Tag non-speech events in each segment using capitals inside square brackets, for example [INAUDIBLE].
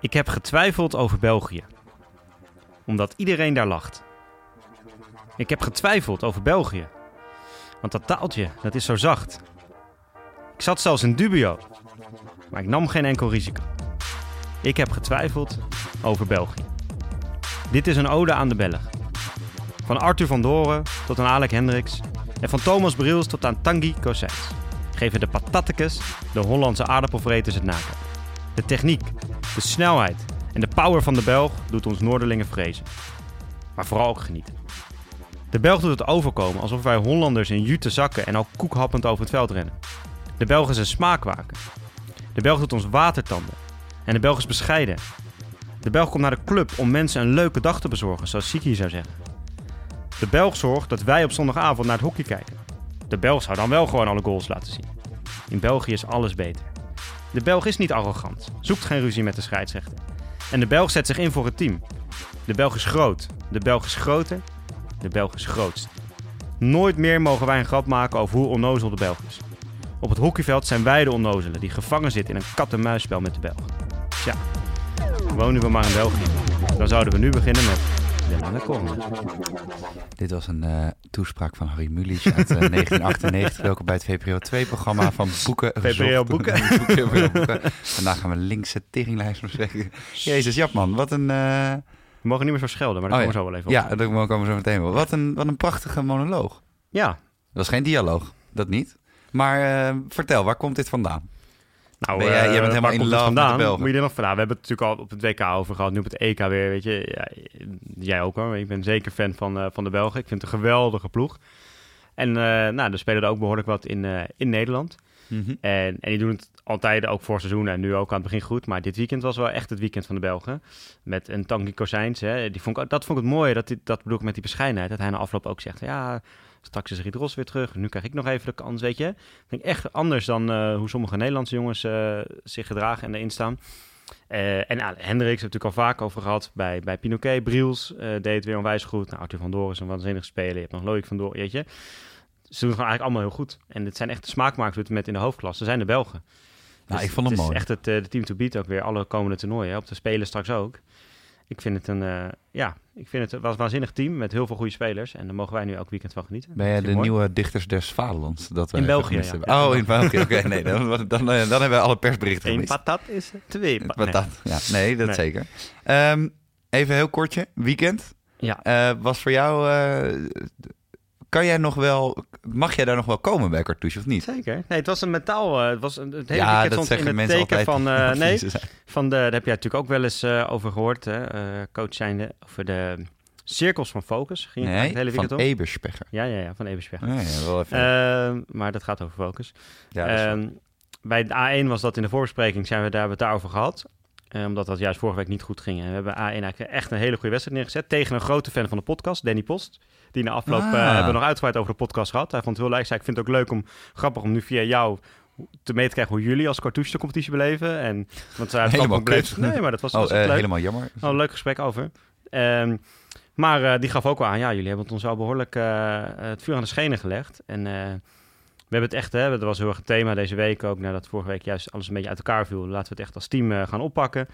Ik heb getwijfeld over België. Omdat iedereen daar lacht. Ik heb getwijfeld over België. Want dat taaltje, dat is zo zacht. Ik zat zelfs in dubio. Maar ik nam geen enkel risico. Ik heb getwijfeld over België. Dit is een ode aan de Belg. Van Arthur van Doren tot aan Alec Hendricks. En van Thomas Brils tot aan Tanguy Cossens. Geven de patattekes, de Hollandse aardappelvreters het naken. De techniek, de snelheid en de power van de Belg doet ons Noorderlingen vrezen. Maar vooral ook genieten. De Belg doet het overkomen alsof wij Hollanders in jute zakken en al koekhappend over het veld rennen. De Belg is een smaakwaker. De Belg doet ons watertanden. En de Belg is bescheiden. De Belg komt naar de club om mensen een leuke dag te bezorgen, zoals Siki zou zeggen. De Belg zorgt dat wij op zondagavond naar het hockey kijken. De Belg zou dan wel gewoon alle goals laten zien. In België is alles beter. De Belg is niet arrogant, zoekt geen ruzie met de scheidsrechter. En de Belg zet zich in voor het team. De Belg is groot, de Belg is groter, de Belg is grootst. Nooit meer mogen wij een grap maken over hoe onnozel de Belg is. Op het hockeyveld zijn wij de onnozelen die gevangen zitten in een kat-en-muisspel met de Belg. Tja, wonen we maar in België. Dan zouden we nu beginnen met [LAUGHS] Dit was een eh, toespraak van Harry Mulisch uit eh, [LAUGHS] 1998. Welkom bij het VPRO 2-programma van Boeken. [LAUGHS] VPRO. Boeken. Boeken. Vandaag gaan we linkse teringlijst bespreken. Jezus, Japman, wat een... eh, We mogen niet meer zo schelden, maar daar oh komen we zo wel even op. Ja, daar komen we zo meteen wel. Wat een, wat een prachtige monoloog. Ja, Dat was geen dialoog, dat niet. Maar eh, vertel, waar komt dit vandaan? Nou, Ben jij- eh, jij bent helemaal waar in love vandaan? Moet je er nog vandaan? We hebben het natuurlijk al op het WK over gehad, nu op het EK weer, weet je. Ja, jij ook hoor. Ik ben zeker fan van, eh, van de Belgen. Ik vind het een geweldige ploeg. En eh, nou, er spelen er ook behoorlijk wat in, eh, in Nederland. En, en die doen het altijd ook voor seizoen en nu ook aan het begin goed. Maar dit weekend was wel echt het weekend van de Belgen. Met een Tanguy Kozijns. Hè. Die vond ik, dat vond ik het mooie, dat, die- dat bedoel ik met die bescheidenheid. Dat hij na afloop ook zegt, ja, straks is Riet Ros weer terug. Nu krijg ik nog even de kans, weet je. ik echt anders dan eh, hoe sommige Nederlandse jongens eh, zich gedragen en erin staan. Eh, en uh, Hendricks hebben we natuurlijk al vaak over gehad. Bij, bij Pinoquet, Briels deed het weer onwijs goed. Nou, Arthur van Doren is een waanzinnig speler. Je hebt nog Loïc van Doren, weet je. Ze doen het gewoon eigenlijk allemaal heel goed. En het zijn echt de smaakmakers met in de hoofdklasse. Ze zijn de Belgen. Nou, Dus ik vond hem het mooi. is echt het, de team to beat ook weer. Alle komende toernooien. Op de Spelen straks ook. Ik vind het een, eh, ja, ik vind het een waanzinnig team met heel veel goede spelers. En daar mogen wij nu elk weekend van genieten. Ben jij de mooi. nieuwe dichters des Vaderlands? Dat In België, ja. Ja, Oh, in België. Oké, [LAUGHS] nee, dan, dan, dan, dan hebben we alle persberichten Eén patat is twee patat. dat? Ja, nee, dat Nee. zeker. Ehm, even heel kortje. Weekend. Ja. Eh, was voor jou... eh, kan jij nog wel... Mag jij daar nog wel komen bij Cartouche of niet? Zeker. Nee, het was een metaal. eh, het was een, het hele ja, dat stond in zeggen het mensen teken altijd. van... [LAUGHS] als nee, van de, daar heb jij natuurlijk ook wel eens eh, over gehoord, hè, eh, coach zijnde. Over de cirkels van focus. Ging Nee, het hele van? Eberspecher. Ja, ja, ja, van. Ja, ja, wel even. Ehm, maar dat gaat over focus. ja, Ehm, bij de A1 was dat in de voorbespreking, zijn we daar, hebben we het daarover gehad. Eh, omdat dat juist vorige week niet goed ging. En we hebben A1 eigenlijk echt een hele goede wedstrijd neergezet. Tegen een grote fan van de podcast, Danny Post. Die na afloop Ah. eh, hebben we nog uitgebreid over de podcast gehad. Hij vond het heel leuk. Zei, ik vind het ook leuk om, grappig om nu via jou te mee te krijgen hoe jullie als cartouche de competitie beleven. En, want zij Helemaal bleef. Nee, maar dat was, oh, was eh, leuk. helemaal jammer. Oh, een leuk gesprek over. Ehm, maar eh, die gaf ook wel aan, ja, jullie hebben het ons wel behoorlijk eh, het vuur aan de schenen gelegd. En eh, we hebben het echt, hè, dat was heel erg het thema deze week ook, nadat vorige week juist alles een beetje uit elkaar viel. Laten we het echt als team eh, gaan oppakken.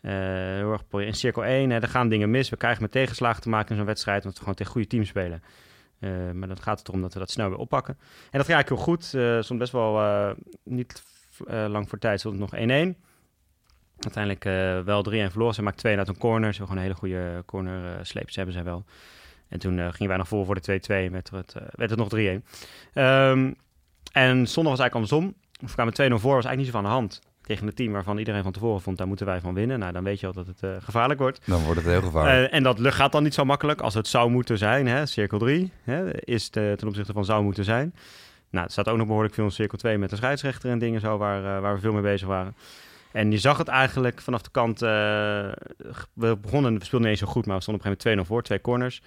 Eh, heel erg in cirkel 1, hè, er gaan dingen mis. We krijgen met tegenslagen te maken in zo'n wedstrijd, want we gewoon tegen goede teams spelen. Eh, maar dan gaat het erom dat we dat snel weer oppakken. En dat ging eigenlijk heel goed. Eh stond best wel niet lang voor tijd, stond het nog 1-1. Uiteindelijk wel 3-1 verloren. Ze maakt 2 uit een corner. Ze hebben gewoon een hele goede corner eh sleeps hebben zij wel. En toen eh, gingen wij nog voor voor de 2-2 en werd het, eh, werd het nog 3-1. Ehm, en zondag was eigenlijk andersom. We kwamen 2-0 voor, was eigenlijk niet zo van de hand. Tegen een team waarvan iedereen van tevoren vond, daar moeten wij van winnen. Nou, dan weet je al dat het eh, gevaarlijk wordt. Dan wordt het heel gevaarlijk. En dat gaat dan niet zo makkelijk als het zou moeten zijn. Hè? Cirkel 3 hè? is de, ten opzichte van zou moeten zijn. Nou, er staat ook nog behoorlijk veel in cirkel 2 met de scheidsrechter en dingen zo waar, waar we veel mee bezig waren. En je zag het eigenlijk vanaf de kant. we begonnen, we speelden niet eens zo goed, maar we stonden op een gegeven moment 2-0 voor, twee corners.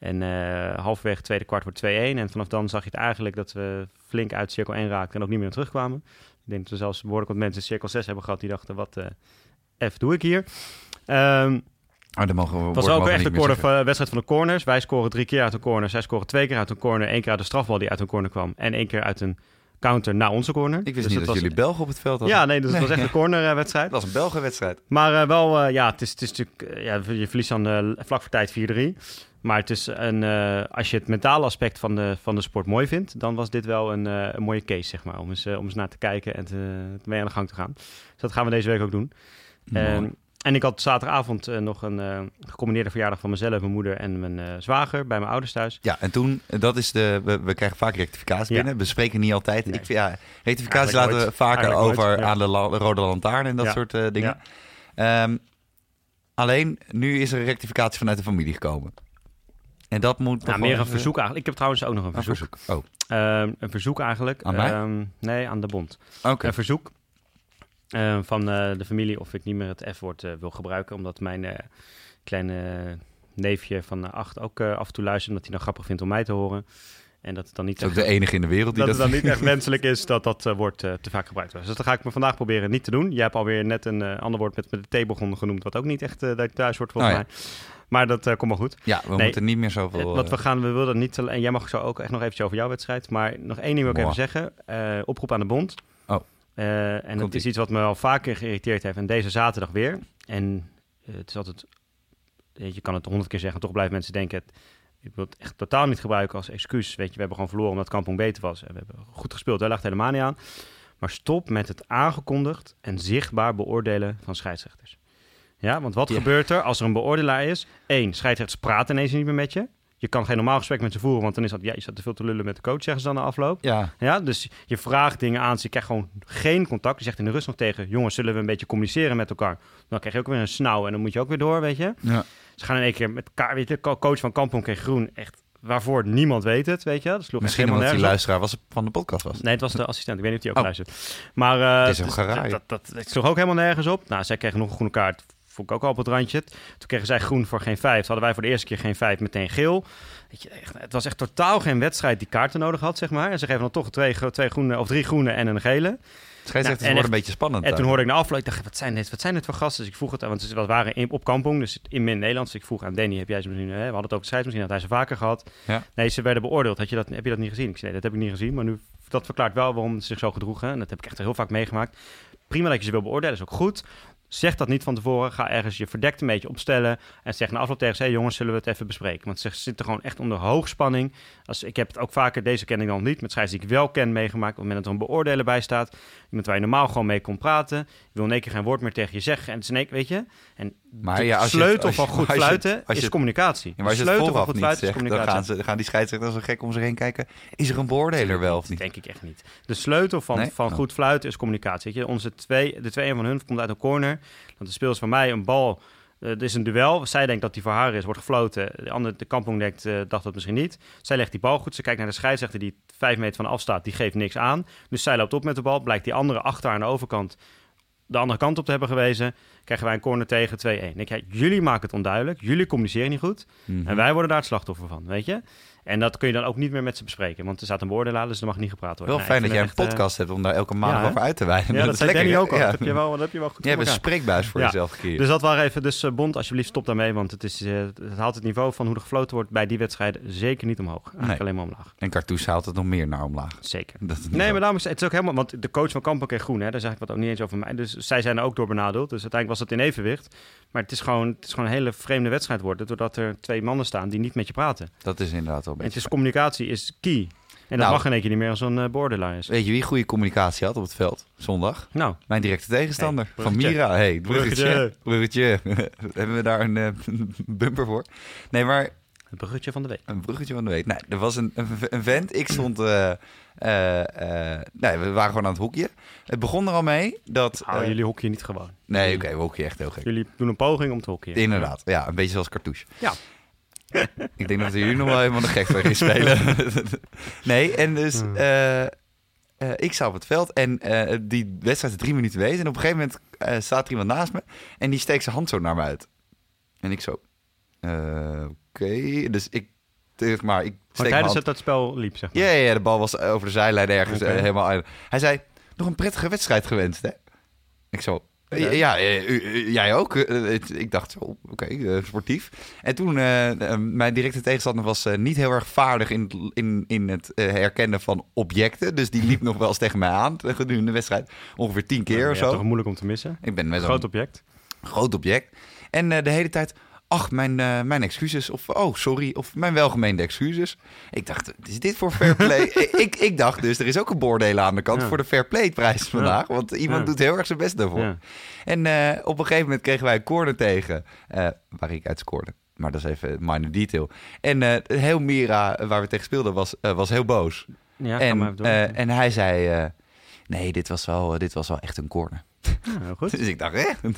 En eh halverwege het tweede kwart wordt 2-1. En vanaf dan zag je het eigenlijk dat we flink uit cirkel 1 raakten en ook niet meer terugkwamen. Ik denk dat we zelfs behoorlijk wat mensen in cirkel 6 hebben gehad die dachten, wat eh F doe ik hier? Ehm oh, dan mogen we het was ook echt een corner, van- wedstrijd van de corners. Wij scoren drie keer uit een corner. Zij scoren twee keer uit een corner. één keer uit de strafbal die uit een corner kwam. En één keer uit een counter naar onze corner. Ik wist Dus niet dat, jullie Belgen op het veld hadden. Ja, nee, dus het was echt een cornerwedstrijd. Het was een Belgenwedstrijd. Maar eh, wel, eh, ja, het is, het is natuurlijk, eh, ja, je verliest dan vlak voor tijd 4-3. Maar het is een, als je het mentale aspect van de, van de sport mooi vindt, dan was dit wel een, een mooie case, zeg maar. Om eens, om eens naar te kijken en te, mee aan de gang te gaan. Dus dat gaan we deze week ook doen. Ehm, en ik had zaterdagavond eh, nog een eh, gecombineerde verjaardag van mezelf, mijn moeder en mijn eh, zwager bij mijn ouders thuis. Ja, en toen, dat is de, we, we krijgen vaak rectificaties Ja. binnen. We spreken niet altijd. Nee. Ik, ja, rectificaties Eigenlijk laten we vaker Eigenlijk over nooit, ja. aan de la- rode lantaarn en dat Ja. soort dingen. Ehm, alleen, nu is er een rectificatie vanuit de familie gekomen. En dat moet Nou, meer een even- verzoek eigenlijk. Ik heb trouwens ook nog een Een verzoek. verzoek. Oh, Ehm, een verzoek eigenlijk. Aan mij? Ehm, nee, aan de bond. oké. Een verzoek eh, van eh, de familie of ik niet meer het F-woord eh, wil gebruiken. Omdat mijn eh, kleine neefje van acht ook af en toe luistert. Omdat hij dan grappig vindt om mij te horen. En dat het dan niet Dat echt, de enige in de wereld die dat dat... het dan niet echt [LAUGHS] wenselijk is dat dat woord te vaak gebruikt wordt. Dus dat ga ik me vandaag proberen niet te doen. Jij hebt alweer net een ander woord met, met de theebegon genoemd. Wat ook niet echt dat thuis wordt volgens Oh ja. mij. Maar dat komt wel goed. Ja, we Nee. moeten niet meer zoveel... Wat we gaan, we willen niet. En jij mag zo ook echt nog eventjes over jouw wedstrijd. Maar nog één ding wil ik even zeggen. Oproep aan de bond. Oh. Eh, en het Komt-ie. is iets wat me al vaker geïrriteerd heeft. En deze zaterdag weer. En eh, het is altijd. weet Je je kan het honderd keer zeggen. Toch blijven mensen denken. Het, ik wil het echt totaal niet gebruiken als excuus. Weet je, we hebben gewoon verloren omdat Kampong beter was. En we hebben goed gespeeld. Daar lag het helemaal niet aan. Maar stop met het aangekondigd en zichtbaar beoordelen van scheidsrechters. Ja, want wat Ja. gebeurt er als er een beoordelaar is? Eén, scheidsrechters praten ineens niet meer met je. Je kan geen normaal gesprek met ze voeren, want dan is dat... Ja, je staat te veel te lullen met de coach, zeggen ze dan na afloop. Ja, Ja, dus je vraagt dingen aan, ze krijgt gewoon geen contact. Je zegt in de rust nog tegen, jongens, zullen we een beetje communiceren met elkaar? Dan krijg je ook weer een snauw en dan moet je ook weer door, weet je. ja. Ze gaan in één keer met elkaar, weet je, co- coach van Kampong kreeg groen, echt waarvoor niemand weet het, weet je. Dat sloeg Misschien helemaal die nergens op. luisteraar was van de podcast was. Nee, het was de assistent. Ik weet niet of die ook Oh. luistert. Maar geraai. dat, dat, dat, sloeg ook helemaal nergens op. Nou, zij kregen nog een groene kaart. Vond ik ook al op het randje. Toen kregen zij groen voor geen vijf. Toen hadden wij voor de eerste keer geen vijf, meteen geel. Weet je, echt, het was echt totaal geen wedstrijd die kaarten nodig had, zeg maar. En ze geven dan toch twee, twee groene, of drie groene en een gele. Nou, en worden een beetje spannend. En toen hoorde ik na afloop, ik dacht, wat zijn dit, wat zijn dit voor gasten? Dus ik vroeg het, want ze waren in, op Kampong, dus in min Nederlands. Dus ik vroeg aan Danny, heb jij ze misschien, hè, we hadden het scheids, misschien had hij ze vaker gehad. Ja. Nee, ze werden beoordeeld. Had je dat, heb je dat niet gezien? Ik zei, nee, dat heb ik niet gezien, maar nu, dat verklaart wel waarom ze zich zo gedroegen. En dat heb ik echt heel vaak meegemaakt. Prima dat je ze wil beoordelen, is ook goed. Zeg dat niet van tevoren. Ga ergens je verdekt een beetje opstellen. En zeg na afloop tegen ze: jongens, zullen we het even bespreken? Want ze zitten gewoon echt onder hoogspanning. Als, ik heb het ook vaker, deze ken ik dan niet, met scheids die ik wel ken meegemaakt. Op het moment dat er een beoordeler bij staat. Iemand waar je normaal gewoon mee kon praten. Je wil in één keer geen woord meer tegen je zeggen. En het is in één keer, weet je. En Maar ja, als je sleutel als je- van goed als je fluiten als is communicatie. Ja, maar als je sleutel van goed niet fluiten is zegt, dan communicatie. gaan, ze, dan gaan die scheidsrechters zo gek om zich heen kijken. Is er een beoordeler wel of niet? Denk ik echt niet. De sleutel van, Nee? van Oh. goed fluiten is communicatie. Weet je, onze twee, de twee van hun komt uit een corner. Dat de speels van mij een bal. Eh, Het is een duel. Zij denkt dat die voor haar is, wordt gefloten. De andere, de kampong denkt, eh, dacht dat misschien niet. Zij legt die bal goed. Ze kijkt naar de scheidsrechter die vijf meter van af staat. Die geeft niks aan. Dus zij loopt op met de bal. Blijkt die andere achter aan de overkant de andere kant op te hebben gewezen. Krijgen wij een corner tegen 2-1. Denk jij, jullie maken het onduidelijk. Jullie communiceren niet goed. Mhm. En wij worden daar het slachtoffer van, weet je? En dat kun je dan ook niet meer met ze bespreken. Want er staat een beoordelaar, dus er mag niet gepraat worden. Wel fijn dat jij een podcast hebt om daar elke maand ja, over uit te wijden. eh, Ja, dat, is zei ook al. Ja. Dat heb je wel, dat heb je wel goed voor hebt een spreekbuis voor jezelf gecreëerd. Dus dat waren even, dus eh, Bond, alsjeblieft stop daarmee. Want het, is, eh, het haalt het niveau van hoe er gefloten wordt bij die wedstrijden zeker niet omhoog. Eigenlijk Nee. alleen maar omlaag. En Cartouche haalt het nog meer naar omlaag. Zeker. Dat Nee, maar daarom is het is ook helemaal... Want de coach van Kampen kreeg groen, hè. Daar zeg ik wat ook niet eens over mij. Dus zij zijn er ook door benadeeld. Dus uiteindelijk was het in evenwicht. Maar het is gewoon, het is gewoon een hele vreemde wedstrijd worden... doordat er twee mannen staan die niet met je praten. Dat is inderdaad wel Een het beetje... is communicatie is key. En dat Nou. mag in één keer niet meer als een uh, borderline is. Weet je wie goede communicatie had op het veld zondag? Nou, Mijn directe tegenstander Hey, van. Mira. Hey, bruggetje. Bruggetje. [LAUGHS] Hebben we daar een eh, [LAUGHS] bumper voor? Nee, maar het bruggetje van de week. een bruggetje van de week. Nee, er was een, een, een vent. Ik stond... eh, eh, eh, nee, we waren gewoon aan het hoekje. Het begon er al mee dat... Hou eh, jullie hockeyen niet gewoon. Nee, oké, we hoekje echt heel gek. Jullie doen een poging om te hockeyen. Inderdaad, ja, een beetje zoals Cartouche. Ja. Ik denk dat jullie nog wel helemaal de gek voor gaan spelen. [LAUGHS] nee, en dus Hmm. eh, eh, ik sta op het veld en eh, die wedstrijd is drie minuten bezig. En op een gegeven moment eh, staat er iemand naast me en die steekt zijn hand zo naar me uit. En ik zo, eh, oké. Dus ik, zeg maar, ik steek tijdens het dat spel liep, zeg maar. Ja, ja, ja, de bal was over de zijlijn ergens helemaal uit. Hij zei, nog een prettige wedstrijd gewenst, hè? Ik zo, Ja, eh, jij ook. Eh, het- ik dacht, zo, oké, eh, sportief. En toen, eh, eh, mijn directe tegenstander was eh, niet heel erg vaardig in, het- in, in het eh, herkennen van objecten. Dus die liep [LAUGHS] nog wel eens tegen mij aan gedurende de wedstrijd. Ongeveer tien keer Ja, of zo. toch moeilijk om te missen. Ik ben met Groot object. groot object. En eh, de hele tijd, ach, mijn, eh, mijn excuses. Of, oh, sorry. Of mijn welgemeende excuses. Ik dacht, is dit voor fair play? [LAUGHS] ik, ik dacht dus, er is ook een beoordelen aan de kant Ja. voor de fair play prijs vandaag. Want iemand Ja. doet heel erg zijn best daarvoor. En eh, op een gegeven moment kregen wij een corner tegen, eh, waar ik uit scoorde. Maar dat is even minor detail. En heel Mira, waar we tegen speelden, was, was heel boos. En, en hij zei, nee, dit was, wel, dit was wel echt een corner. [LAUGHS] Ja, goed. Dus ik dacht, hè?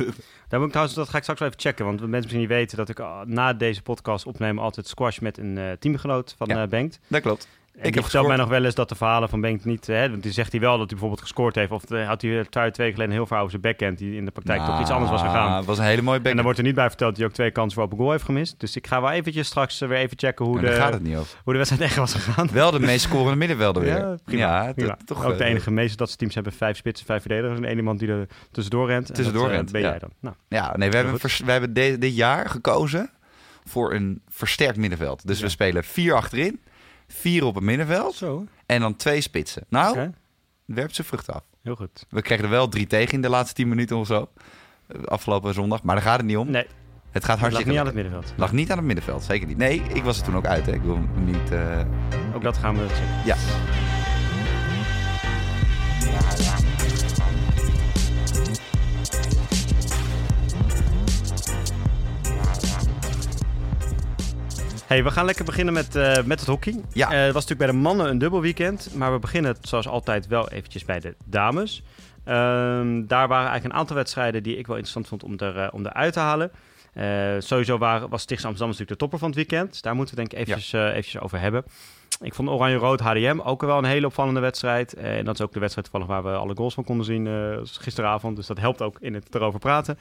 Daar moet ik trouwens, dat ga ik straks wel even checken. Want mensen misschien niet weten dat ik ah, na deze podcast opnemen altijd squash met een eh, teamgenoot van Ja. eh Bengt. dat klopt. En heb vertelt gescoord. mij nog wel eens dat de verhalen van Bengt niet... Hè, want die zegt hij wel dat hij bijvoorbeeld gescoord heeft. Of eh, had hij twee twee geleden heel veel over zijn backhand... die in de praktijk toch iets anders was gegaan. Het was een hele mooie En back. dan wordt er niet bij verteld dat hij ook twee kansen voor open goal heeft gemist. Dus ik ga wel eventjes straks eh, weer even checken hoe, daar gaat de, het niet over. hoe de wedstrijd echt was gegaan. Wel de meest scorende middenvelder [LAUGHS] weer. Ja, prima. Ja, prima. toch, ook de eh, enige meeste dat ze teams hebben vijf spitsen, vijf verdedigers. En één iemand die er tussendoor rent. En Tussendoor dat, rent, ben ja. jij dan. Nou, Ja, nee, we hebben, we hebben de- dit jaar gekozen voor een versterkt middenveld. Dus Ja. we spelen vier achterin, vier op het middenveld zo. en dan twee spitsen. Nou, werpt ze vrucht af. heel goed. We kregen er wel drie tegen in de laatste tien minuten of zo. Afgelopen zondag. Maar daar gaat het niet om. Nee, Het gaat het lag hartstikke niet aan het middenveld. Lag niet aan het middenveld, zeker niet. Nee, ik was er toen ook uit. Hè. Ik wil hem niet... eh, Ook dat gaan we checken. Ja. Hey, we gaan lekker beginnen met, eh, met het hockey. Ja. Eh, het was natuurlijk bij de mannen een dubbel weekend. Maar we beginnen zoals altijd wel eventjes bij de dames. Ehm, daar waren eigenlijk een aantal wedstrijden die ik wel interessant vond om, er, eh, om eruit te halen. Sowieso waren, was Stichtse Amsterdam natuurlijk de topper van het weekend. Dus daar moeten we denk ik eventjes, eventjes over hebben. Ik vond Oranje-Rood HDM ook wel een hele opvallende wedstrijd. En dat is ook de wedstrijd toevallig waar we alle goals van konden zien gisteravond. Dus dat helpt ook in het erover praten.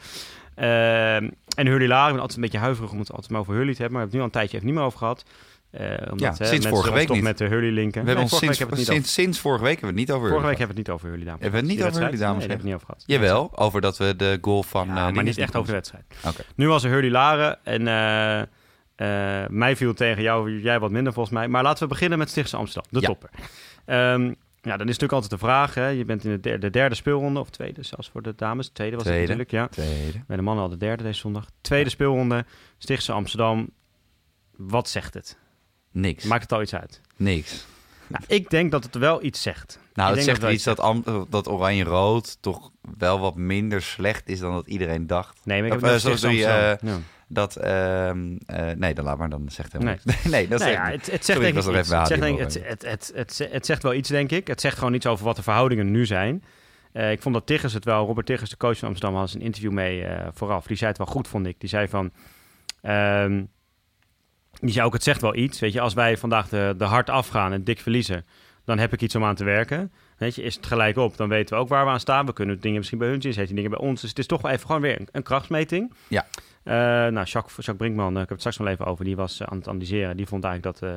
Ehm, en Hurley Laar, ik ben altijd een beetje huiverig om het altijd maar over Hurley te hebben. Maar we hebben het nu al een tijdje even niet meer over gehad. Eh, omdat, Ja, hè, sinds vorige week toch niet. met de Hurley linken. we Nee, hebben ons sinds, sinds, sinds vorige week hebben we het niet over. Vorige week hebben we het niet over Hurley dames. Hebben we het niet over Hurley dames Nee, daar hebben we het niet over gehad. Jawel, over dat we de goal van... Ja, eh, maar niet echt over de wedstrijd. Oké. Nu was er Hurley Laren en eh, mij viel tegen jou, jij wat minder volgens mij. Maar laten we beginnen met Stichtse Amsterdam, de Ja. topper. Ehm, ja, dan is natuurlijk altijd de vraag, hè, je bent in de derde, de derde speelronde, of tweede zelfs voor de dames. Tweede was Tweede. het natuurlijk, ja. Tweede. Bij de mannen al de derde deze zondag. Tweede speelronde, Stichtse Amsterdam. Wat zegt het? Niks. Maakt het al iets uit? Niks. Nou, ik denk dat het wel iets zegt. Nou, Ik het zegt iets dat, Am- dat Oranje-Rood toch wel wat minder slecht is dan dat iedereen dacht. Nee, maar ik heb eh, het sorry, Stichtse Amsterdam. Ja. Dat, ehm, eh, nee, dan laat maar, dan zegt helemaal Nee. niks. [LAUGHS] nee, dat Nou zegt ja, het, het zegt Sorry, denk ik iets. Het zegt, denk, het, het, het, het, het zegt wel iets, denk ik. Het zegt gewoon iets over wat de verhoudingen nu zijn. Eh, ik vond dat Tiggers het wel, Robert Tiggers, de coach van Amsterdam, had een interview mee eh, vooraf. Die zei het wel goed, vond ik. Die zei van... ehm, die zei ook, het zegt wel iets. Weet je, als wij vandaag de, de hard afgaan en dik verliezen, dan heb ik iets om aan te werken. Weet je, is het gelijk op, dan weten we ook waar we aan staan. We kunnen dingen misschien bij hun zien, zet die dingen bij ons. Dus het is toch wel even gewoon weer een, een krachtsmeting. Ja. Eh, nou, Jacques, Jacques Brinkman, eh, ik heb het straks nog even over, die was eh, aan het analyseren. Die vond eigenlijk dat,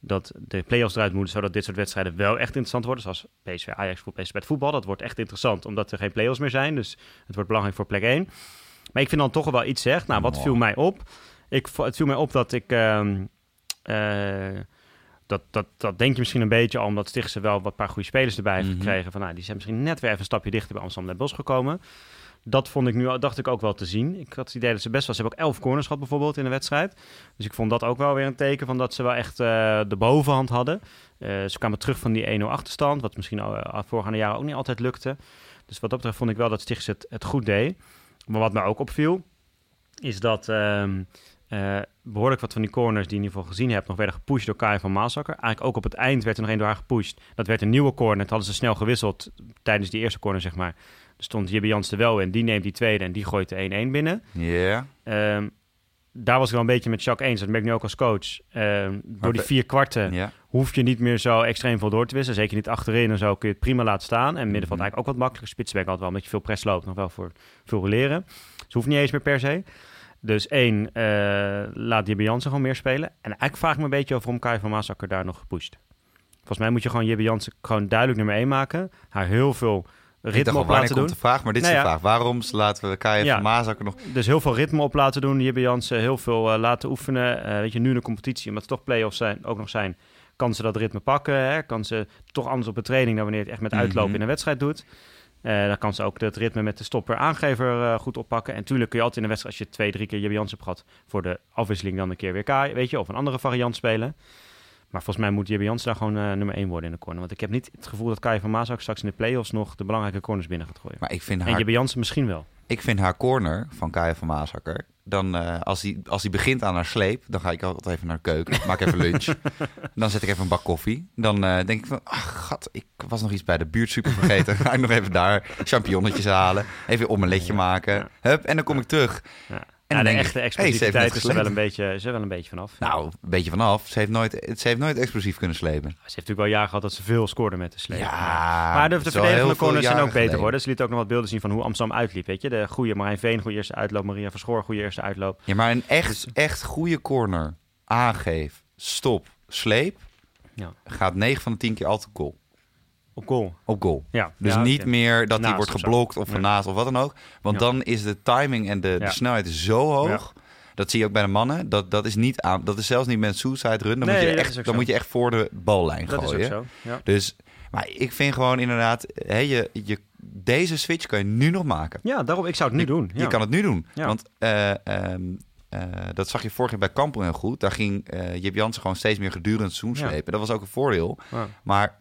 dat de play-offs eruit moeten, zodat dit soort wedstrijden wel echt interessant worden. Zoals PSV Ajax voor PSV bij het voetbal. Dat wordt echt interessant, omdat er geen play-offs meer zijn. Dus het wordt belangrijk voor plek 1. Maar ik vind dan toch wel iets zegt. Nou, wat viel mij op? Ik, het viel mij op dat ik... ehm, eh, dat, dat, dat denk je misschien een beetje al, omdat Stichtse wel wat paar goede spelers erbij heeft Mhm. gekregen. Van, nou, die zijn misschien net weer even een stapje dichter bij Amsterdam Den Bosch gekomen. Dat vond ik nu, dacht ik ook wel te zien. Ik had het idee dat ze best wel... Ze hebben ook elf corners gehad bijvoorbeeld in de wedstrijd. Dus ik vond dat ook wel weer een teken van dat ze wel echt eh, de bovenhand hadden. Eh, ze kwamen terug van die 1-0 achterstand, wat misschien al, uh, voorgaande jaren ook niet altijd lukte. Dus wat dat betreft vond ik wel dat Stichtse het, goed deed. Maar wat mij ook opviel, is dat ehm, eh, behoorlijk wat van die corners die je in ieder geval gezien hebt, nog werden gepusht door Kai van Maasakker. Eigenlijk ook op het eind werd er nog één door haar gepusht. Dat werd een nieuwe corner. Dat hadden ze snel gewisseld tijdens die eerste corner, zeg maar. Stond Jibbe Jans er wel in. Die neemt die tweede en die gooit de 1-1 binnen. Ja. Ehm, daar was ik wel een beetje met Jacques eens. Dat merk ik nu ook als coach. Ehm, door die vier kwarten ja. hoef je niet meer zo extreem veel door te wisselen. Zeker niet achterin en zo kun je het prima laten staan. En middenveld Mhm. eigenlijk ook wat makkelijker. Spitsback altijd wel, omdat je veel press loopt. Nog wel voor veel leren. Dus hoeft niet eens meer per se. Dus één, eh, laat Jibbe Jansen gewoon meer spelen. En eigenlijk vraag ik me een beetje over waarom Kai van Maasakker daar nog gepusht. Volgens mij moet je gewoon Jibbe Jansen gewoon duidelijk nummer één maken. Haar heel veel ritme op laten komt doen. de vraag? Maar dit is Nou de ja. vraag. Waarom laten we Kaya Ja. van Maasakker nog... Dus heel veel ritme op laten doen. Jibbe Jansen heel veel eh, laten oefenen. Eh, weet je, nu in de competitie, omdat het toch play-offs zijn, ook nog zijn, kan ze dat ritme pakken. Hè? Kan ze toch anders op de training dan wanneer het echt met uitloop Mhm. in een wedstrijd doet. Eh, dan kan ze ook het ritme met de stopper aangever eh, goed oppakken. En tuurlijk kun je altijd in een wedstrijd, als je twee, drie keer Jibbe Jansen hebt gehad, voor de afwisseling dan een keer weer Kai, weet je, of een andere variant spelen. Maar volgens mij moet Jibbe Jansen daar gewoon eh, nummer één worden in de corner. Want ik heb niet het gevoel dat Kai van Maas ook straks in de play-offs nog de belangrijke corners binnen gaat gooien. Maar ik vind En haar Jibbe Jansen misschien wel. Ik vind haar corner van Kaya van Maasakker. Dan eh, als hij als begint aan haar sleep, dan ga ik altijd even naar de keuken. Maak even lunch. [LAUGHS] dan zet ik even een bak koffie. Dan eh, denk ik van, ach gat, ik was nog iets bij de buurtsuper vergeten. [LAUGHS] ga ik nog even daar champignonnetjes halen. Even een omeletje maken. ja. Hup, en dan kom ik terug. En ja, de echte hey, explosiviteit is er wel een beetje, is er wel een beetje vanaf. Nou, een beetje vanaf. Ze heeft nooit, ze heeft nooit explosief kunnen slepen. Ze heeft natuurlijk wel jaren gehad dat ze veel scoorde met de sleep. Ja, maar de, de verdedigende corners zijn ook beter geleden. geworden. Ze liet ook nog wat beelden zien van hoe Amsterdam uitliep. Weet je? De goede Marijn Veen, goede eerste uitloop. Maria Verschoor, goede eerste uitloop. Ja, maar een echt, Dus- echt goede corner, aangeef, stop, sleep, Ja. gaat 9 van de 10 keer altijd goal. Op goal. Op goal. Ja. Dus Ja, niet meer dat Naast wordt geblokt of ernaast of wat dan ook. Want dan is de timing en de, de snelheid zo hoog. Dat zie je ook bij de mannen. Dat, dat, is niet aan, dat is zelfs niet met suicide run. Dan, Nee, moet, je echt, is dan zo. moet je echt voor de ballijn Dat is gooien. ook zo. Ja. Dus, maar ik vind gewoon inderdaad, hè, je, je, deze switch kan je nu nog maken. ja, daarom. Ik zou het nu doen. Ja. Je kan het nu doen. Ja. Want eh, ehm, eh, dat zag je vorig jaar bij Kampel heel goed. Daar ging eh Jip Jansen gewoon steeds meer gedurende seizoen Ja. Dat was ook een voordeel. Maar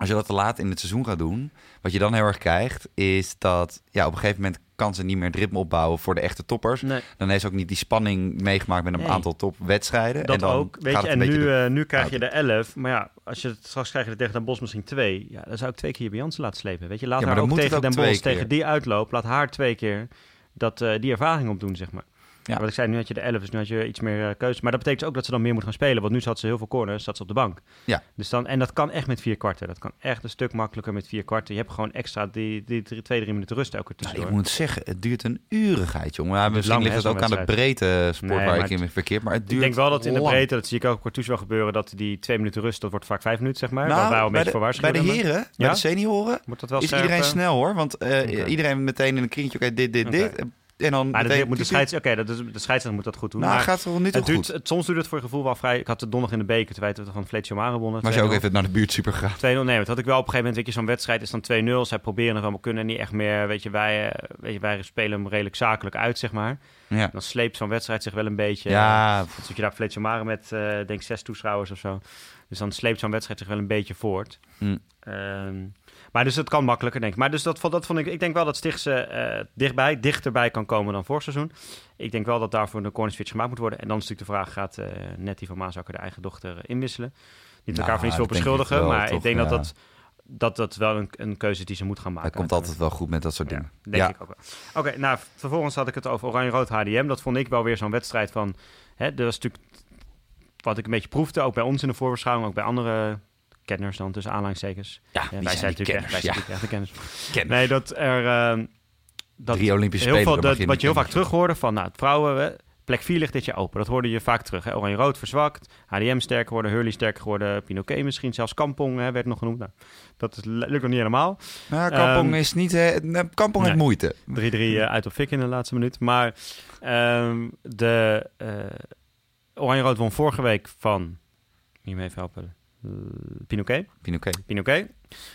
als je dat te laat in het seizoen gaat doen, wat je dan heel erg krijgt, is dat ja, op een gegeven moment kan ze niet meer het ritme opbouwen voor de echte toppers. Nee, Dan heeft ze ook niet die spanning meegemaakt met een Nee. aantal topwedstrijden. dat en dan ook. Weet je, en nu, de- eh, nu krijg je de 11. Maar ja, als je het straks krijg je er tegen Den Bos misschien twee. Ja, dan zou ik twee keer Jansen laten slepen. Weet je, laat Ja, maar haar dan ook tegen ook Den Bos, tegen die uitloop. Laat haar twee keer dat, eh, die ervaring opdoen, zeg maar. Ja. Wat ik zei, nu had je de 11, dus nu had je iets meer eh, keuze. Maar dat betekent ook dat ze dan meer moet gaan spelen. Want nu zat ze heel veel corners, zat ze op de bank. Ja. Dus dan, en dat kan echt met vier kwarten. Dat kan echt een stuk makkelijker met vier kwarten. Je hebt gewoon extra die, die drie, twee, drie minuten rust elke Nou, tussendoor. ik moet zeggen, het duurt een urigheid, jongen. Ja, misschien lang, ligt het ook aan de breedte sport Nee, waar ik in verkeerd. Maar het ik duurt denk wel dat in de breedte, dat zie ik ook Courtois wel gebeuren, dat die twee minuten rust, dat wordt vaak vijf minuten, zeg maar. Nou, een bij beetje de, voor bij de waarschuwen. heren, bij Ja? de senioren, Wordt dat wel is scherp, iedereen eh? snel hoor. Want eh, iedereen meteen in een kringetje, oké, dit, dit, dit. En dan Maar dat meteen- moet de scheids, oké, dat is de scheidsrechter moet dat goed doen. Nou, maar gaat toch niet het duurt, goed. het, soms duurt het voor je gevoel wel vrij. Ik had het donderdag in de beker, terwijl we van Fletcher Mare wonnen. Maar je ook 2-0. even naar de buurt super gegaan. 2-0, nee, dat had ik wel op een gegeven moment. Weet je, zo'n wedstrijd is dan 2-0. Zij proberen nog wel, maar kunnen niet echt meer. Weet je, wij, eh, weet je, wij spelen hem redelijk zakelijk uit, zeg maar. Ja. Dan sleept zo'n wedstrijd zich wel een beetje. Ja, Dan zit je daar Fletcher Mare met, eh denk zes toeschouwers of zo. Dus dan sleept zo'n wedstrijd zich wel een beetje voort. Hm. Ehm, maar dus het kan makkelijker, denk ik. Maar dus dat, vond- dat vond ik... Ik denk wel dat Stichtse eh, dichtbij, dichterbij kan komen dan vorig seizoen. Ik denk wel dat daarvoor een corner switch gemaakt moet worden. En dan is natuurlijk de vraag, gaat eh Nettie van Maasakker de eigen dochter eh, inwisselen? Niet elkaar Nou, voor iets wil dat ik beschuldigen, wel, maar toch, ik denk ja. dat, dat, dat dat wel een, een keuze die ze moet gaan maken. dat komt altijd wel goed met dat soort Ja, dingen. denk ik ook wel. Oké, nou, vervolgens had ik het over Oranje-Rood HDM. Dat vond ik wel weer zo'n wedstrijd van... Hè, dat was natuurlijk wat ik een beetje proefde, ook bij ons in de voorbeschouwing, ook bij andere kenners dan, tussen aanhalingstekens. Ja, Ja, wij zijn die natuurlijk echt, wij kenners? zijn natuurlijk echt de kenners. Ja, Nee, dat er... ehm, dat Drie Olympische heel Spelen. veel, dat, je wat je heel vaak terug hoorde van, nou, het vrouwen, hè, plek 4 ligt dit jaar open. Dat hoorde je vaak terug. hè. Oranje-rood verzwakt, HDM sterker geworden, Hurley sterker geworden, Pinoquet misschien, zelfs Kampong hè, werd nog genoemd. Nou, dat is, lukt nog niet helemaal. 3-3 Nou, Kampong Ehm, is niet... eh, nee, Kampong heeft nee. moeite. eh, uit op Fik in de laatste minuut. Maar ehm, de eh Oranje-rood won vorige week van, moet je me even helpen, Pinoquet. Pinoquet. Pinoquet.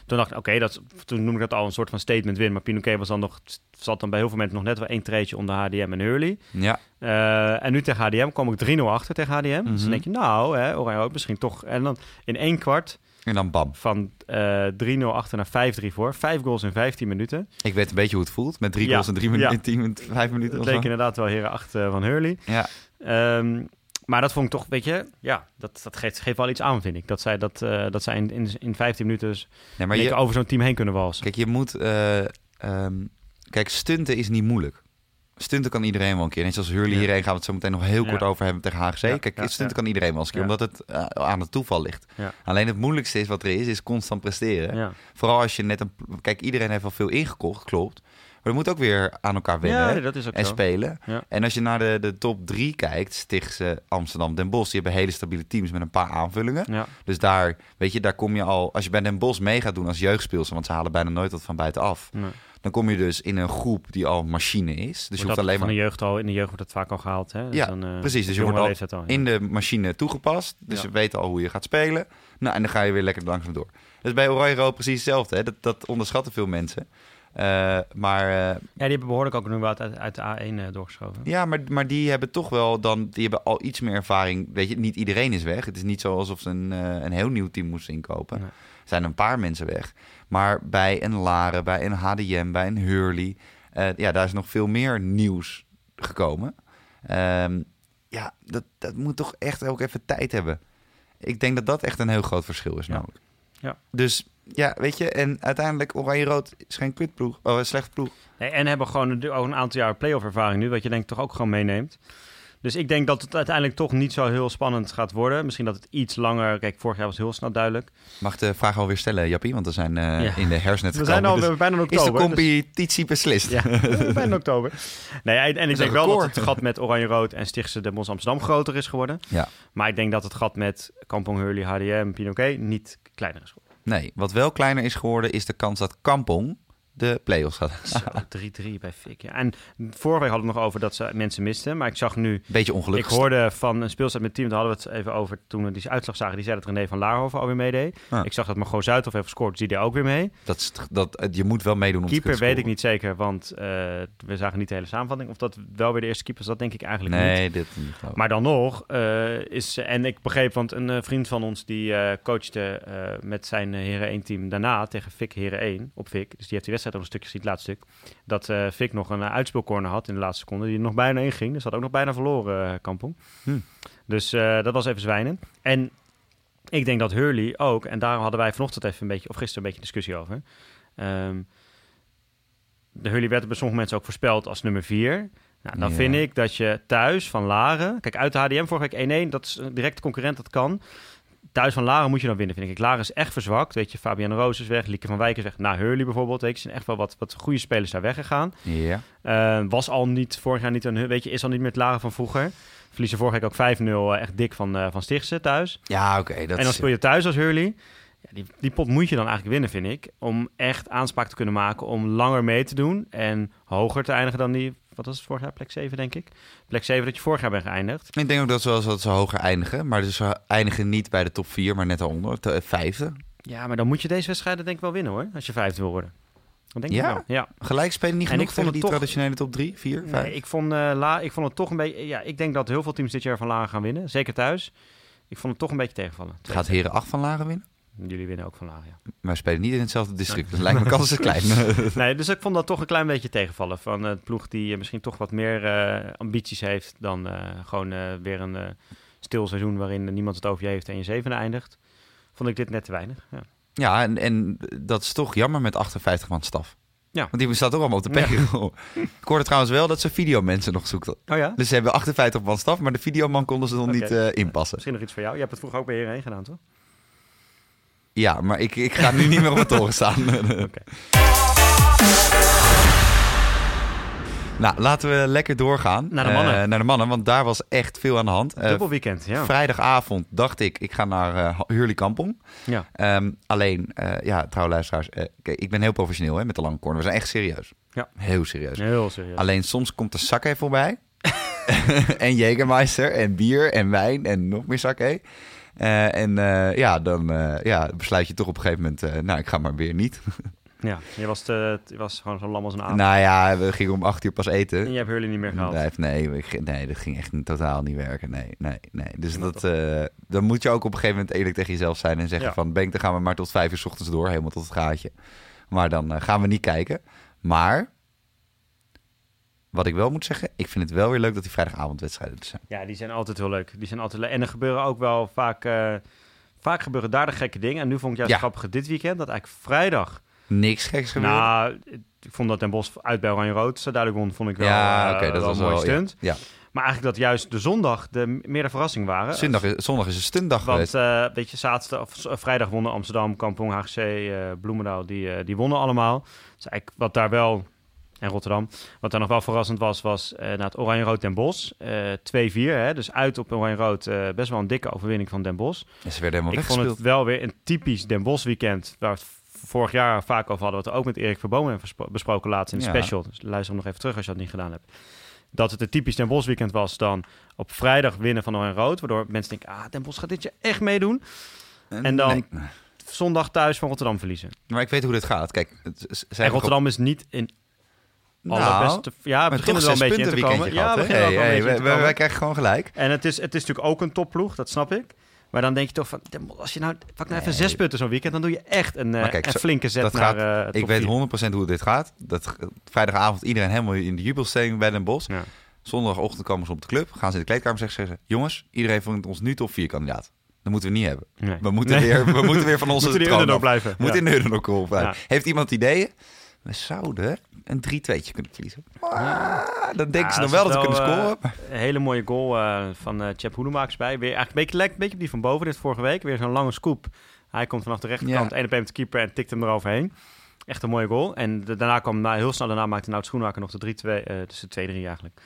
Toen dacht ik, oké, dat toen noemde ik dat al een soort van statement win. Maar Pinoquet was dan nog, zat dan bij heel veel mensen nog net wel één treetje onder HDM en Hurley. Ja, Eh, en nu tegen HDM kwam ik 3-0 achter tegen HDM. Dus Mhm. dan denk je, nou, hè, Oranje ook misschien toch. En dan in één kwart en dan bam. van eh 3-0 achter naar 5-3 voor. Vijf goals in 15 minuten. Ik weet een beetje hoe het voelt. Met drie Ja, goals en drie minuten, ja. in tien, minuten, vijf minuten Dat leek inderdaad wel heren 8 van Hurley. Ja, Ehm, maar dat vond ik toch, weet je, ja, dat, dat geeft, geeft wel iets aan, vind ik. Dat zij, dat, eh, dat zij in, in, in 15 minuten dus nee, maar je, over zo'n team heen kunnen walsen. kijk, je moet... eh, ehm, kijk, stunten is niet moeilijk. Stunten kan iedereen wel een keer. Net zoals Hurley Ja. hierheen gaan we het zo meteen nog heel Ja. kort over hebben tegen HGC. Ja, Kijk, stunten kan iedereen wel eens een keer, omdat het eh, aan het toeval ligt. Alleen het moeilijkste is wat er is, is constant presteren. Vooral als je net een... Kijk, iedereen heeft wel veel ingekocht, klopt. Dat moet ook weer aan elkaar wennen Ja, dat is ook en zo. spelen. Ja. En als je naar de, de top drie kijkt, Stichtse, Amsterdam, Den Bosch, die hebben hele stabiele teams met een paar aanvullingen. Ja. Dus daar, weet je, daar kom je al, als je bij Den Bosch mee gaat doen als jeugdspeelster, want ze halen bijna nooit wat van buitenaf, Nee. dan kom je dus in een groep die al machine is. Dus je hoeft dat alleen van maar de jeugd al, in de jeugd wordt dat vaak al gehaald. Hè? Ja, Dan, eh, precies. Dus je wordt al ja. in de machine toegepast. Dus Ja. je weet al hoe je gaat spelen. Nou, en dan ga je weer lekker langzaam door. Dus bij Oranje Rood precies hetzelfde. Hè? Dat, dat onderschatten veel mensen. Eh, maar, eh, Ja, die hebben behoorlijk ook nu wat uit, uit de A1 eh, doorgeschoven. ja, maar, maar die hebben toch wel dan... Die hebben al iets meer ervaring. Weet je, niet iedereen is weg. Het is niet zo alsof ze een, een heel nieuw team moesten inkopen. Nee. Er zijn een paar mensen weg. Maar bij een Laren, bij een HDM, bij een Hurley... ja, daar is nog veel meer nieuws gekomen. Ehm, ja, dat, dat moet toch echt ook even tijd hebben. Ik denk dat dat echt een heel groot verschil is Ja. namelijk. Ja. Dus ja, weet je, en uiteindelijk Oranje-Rood is geen kutploeg. Oh, een slechte ploeg. Nee, en hebben gewoon een, ook een aantal jaar playoff ervaring nu, wat je denk ik toch ook gewoon meeneemt. Dus ik denk dat het uiteindelijk toch niet zo heel spannend gaat worden. Misschien dat het iets langer... Kijk, vorig jaar was het heel snel duidelijk. Mag ik de vraag alweer stellen, Jappie? Want we zijn eh, Ja. in de hersennet We zijn al we bijna in Dus is de oktober. dus- competitie beslist? Ja, [LAUGHS] bijna in oktober. Nee, en en ik denk wel dat het gat met Oranje-Rood en Stichtse Den Bosch Amsterdam groter is geworden. Ja. Maar ik denk dat het gat met Kampong Hurley, HDM, Pinoquet niet kleiner is geworden. Nee, wat wel kleiner is geworden is de kans dat Kampong de play-offs gaat. [LAUGHS] Zo, 3-3 bij Fik. Ja. En vorige week hadden we het nog over dat ze mensen misten. Maar ik zag nu Beetje ongelukkig. Ik hoorde van een speelstad met team, daar hadden we het even over toen we die uitslag zagen. Die zei dat René van Laarhoven alweer meedeed. Ah. Ik zag dat Margot Zuidhof heeft gescoord, dus die deed ook weer mee. Dat, is- dat, je moet wel meedoen om te Keeper kunnen weet ik niet zeker, want eh, we zagen niet de hele samenvatting. Of dat wel weer de eerste keeper is, dat denk ik eigenlijk niet. Nee, dit niet. geloof ik. Maar dan nog eh, is... En ik begreep, want een eh, vriend van ons die eh, coachte eh, met zijn eh, Heren 1 team daarna tegen Fik Heren 1 op Fik. Dus die heeft die wedstrijd ook een stukje het laatste stuk. Dat Fik nog een uh, uitspeelcorner had in de laatste seconde, die nog bijna in ging. Dus dat had ook nog bijna verloren, eh, Kampong. Hm. Dus dat was even zwijnen. En ik denk dat Hurley ook, en daar hadden wij vanochtend even een beetje, of gisteren een beetje discussie over. Ehm, de Hurley werd bij sommige mensen ook voorspeld als nummer 4. Nou, dan Ja. vind ik dat je thuis van Laren... Kijk, uit de HDM vorige week 1-1, dat is een directe concurrent, dat kan. Thuis van Laren moet je dan winnen, vind ik. Laren is echt verzwakt. Weet je, Fabian Roos is weg, Lieke van Wijk is weg. Nou, Hurley bijvoorbeeld, weet je, zijn echt wel wat, wat goede spelers daar weggegaan. Ja. Eh, was al niet, vorig jaar niet een, weet je, is al niet meer het Laren van vroeger. Verliezen vorige week ook 5-0, eh, echt dik van, eh van Stichtse thuis. Ja, oké. en dan speel je thuis als Hurley. Ja, die, die pot moet je dan eigenlijk winnen, vind ik. Om echt aanspraak te kunnen maken, om langer mee te doen. En hoger te eindigen dan die, wat was het vorig jaar, plek 7 denk ik. Plek 7 dat je vorig jaar bent geëindigd. Ik denk ook dat ze wel eens wat ze hoger eindigen. Maar dus ze eindigen niet bij de top 4, maar net daaronder. De vijfde. Ja, maar dan moet je deze wedstrijden denk ik wel winnen hoor, als je vijfde wil worden. Dat denk ik Ja? wel. Ja. Gelijk spelen niet En genoeg ik vond tegen die toch- traditionele top 3, 4, 5. Nee, ik vond, eh, la, ik vond het toch een beetje... Ja, ik denk dat heel veel teams dit jaar van Laren gaan winnen. Zeker thuis. Ik vond het toch een beetje tegenvallen. Gaat Heren 8 van Laren winnen? Jullie winnen ook van Laren, ja. Maar we spelen niet in hetzelfde district. [LAUGHS] Dus lijkt me kans is klein. [LAUGHS] Nee, dus ik vond dat toch een klein beetje tegenvallen. Van het ploeg die eh, misschien toch wat meer eh, ambities heeft... dan eh, gewoon eh, weer een eh, stil seizoen waarin niemand het over je heeft... en je zevende eindigt. Vond ik dit net te weinig. Ja. ja, en, en dat is toch jammer met 58 man staf. Ja. Want die staat ook allemaal op de payroll. [LAUGHS] Ik hoorde trouwens wel dat ze videomensen nog zoeken. Oh ja? Dus ze hebben 58 man staf, maar de videoman konden ze nog niet eh, inpassen. Misschien nog iets voor jou. Je hebt het vroeger ook bij hierheen gedaan, toch? Ja, maar ik, ik ga nu niet meer op het toren staan. [LAUGHS] Oké. nou, laten we lekker doorgaan. Naar de mannen. Eh, naar de mannen, want daar was echt veel aan de hand. Eh, Dubbel weekend, ja. Vrijdagavond dacht ik, ik ga naar eh Hurley Kampong. ja. Ehm, alleen, ja, trouwe luisteraars, ik ben heel professioneel hè, met de lange corner. We zijn echt serieus. Ja. Heel serieus. Heel serieus. Alleen soms komt de sake voorbij. [LAUGHS] [LAUGHS] en Jägermeister en bier en wijn en nog meer sake. Eh, en eh, ja, dan eh, ja, besluit je toch op een gegeven moment, nou, ik ga maar weer niet. [LAUGHS] Ja, je was, te, je was gewoon zo lam als een aap. nou ja, we gingen om acht uur pas eten. En je hebt Hurley niet meer gehaald. Nee, nee, dat ging echt totaal niet werken. Nee, nee, nee. Dus dat, dan moet je ook op een gegeven moment eerlijk tegen jezelf zijn en zeggen Ja. van, Benk, dan gaan we maar tot vijf uur 's ochtends door, helemaal tot het gaatje. Maar dan gaan we niet kijken. Maar, wat ik wel moet zeggen, ik vind het wel weer leuk dat die vrijdagavondwedstrijden er zijn. Ja, die zijn altijd heel leuk. Die zijn altijd leuk. En er gebeuren ook wel vaak... eh, vaak gebeuren daar de gekke dingen. En nu vond ik juist Ja. grappig dit weekend... dat eigenlijk vrijdag... Niks geks gebeuren. Nou, ik vond dat Den Bosch uit bij Oranje Rood zo duidelijk won, vond ik wel, ja, eh, oké, dat wel was een stunt. Ja. Maar eigenlijk dat juist de zondag de meer de verrassing waren. Zondag, is, zondag is een stuntdag geweest. Want eh weet je, zaterdag of vrijdag wonnen Amsterdam, Kampong, HGC, Bloemendaal, die, die wonnen allemaal. Dus eigenlijk wat daar wel en Rotterdam. Wat dan nog wel verrassend was, was eh na het Oranje-Rood Den Bosch. eh 2-4, hè, dus uit op Oranje-Rood. eh, best wel een dikke overwinning van Den Bosch. En ze werden helemaal Ik vond het wel weer een typisch Den Bosch weekend. Waar we het vorig jaar vaak over hadden. Wat we ook met Erik Verbomen hebben besproken laatst in de Ja. special. Dus luister hem nog even terug als je dat niet gedaan hebt. Dat het een typisch Den Bosch weekend was dan op vrijdag winnen van Oranje Rood. Waardoor mensen denken, ah, Den Bosch gaat dit jaar echt meedoen. En dan- Nee. Zondag thuis van Rotterdam verliezen. Maar ik weet hoe dit gaat. Kijk, het, En Rotterdam is niet in Nou. Ja, we beginnen er wel een beetje in te komen. Ja, gehad, we Hey, een beetje hey, in te wij- krijgen gewoon gelijk. En het is, het is natuurlijk ook een topploeg, dat snap ik. Maar dan denk je toch van, als je nou, pak nou even Nee. zes punten zo'n weekend, dan doe je echt een, eh, kijk, een flinke zet dat naar gaat- eh, Ik weet vier. 100% hoe dit gaat. Dat vrijdagavond iedereen helemaal in de jubelstelling bij Den Bosch. Ja. Zondagochtend komen ze op de club, gaan ze in de kleedkamer zeggen, zeggen ze, jongens, iedereen vindt ons nu top 4 kandidaat. Dat moeten we niet hebben. Nee. We moeten, Nee. weer, we moeten weer van [LAUGHS] onze Moeten troon blijven. We moeten Ja. in de underdog blijven. Heeft iemand ideeën? We zouden een 3-2'tje kunnen verliezen. Ah, dan denken ze nog wel dat ze zit kunnen scoren. eh, Een hele mooie goal eh, van eh Chep Hoedemakers bij. Weer eigenlijk een beetje, beetje op die van boven dit vorige week. Weer zo'n lange scoop. Hij komt vanaf de rechterkant, Ja. één op de keeper en tikt hem eroverheen. Echt een mooie goal. En daarna kwam, nou, heel snel daarna maakte Nout Schoenhaker nog de 3-2. eh dus de 2-3 eigenlijk.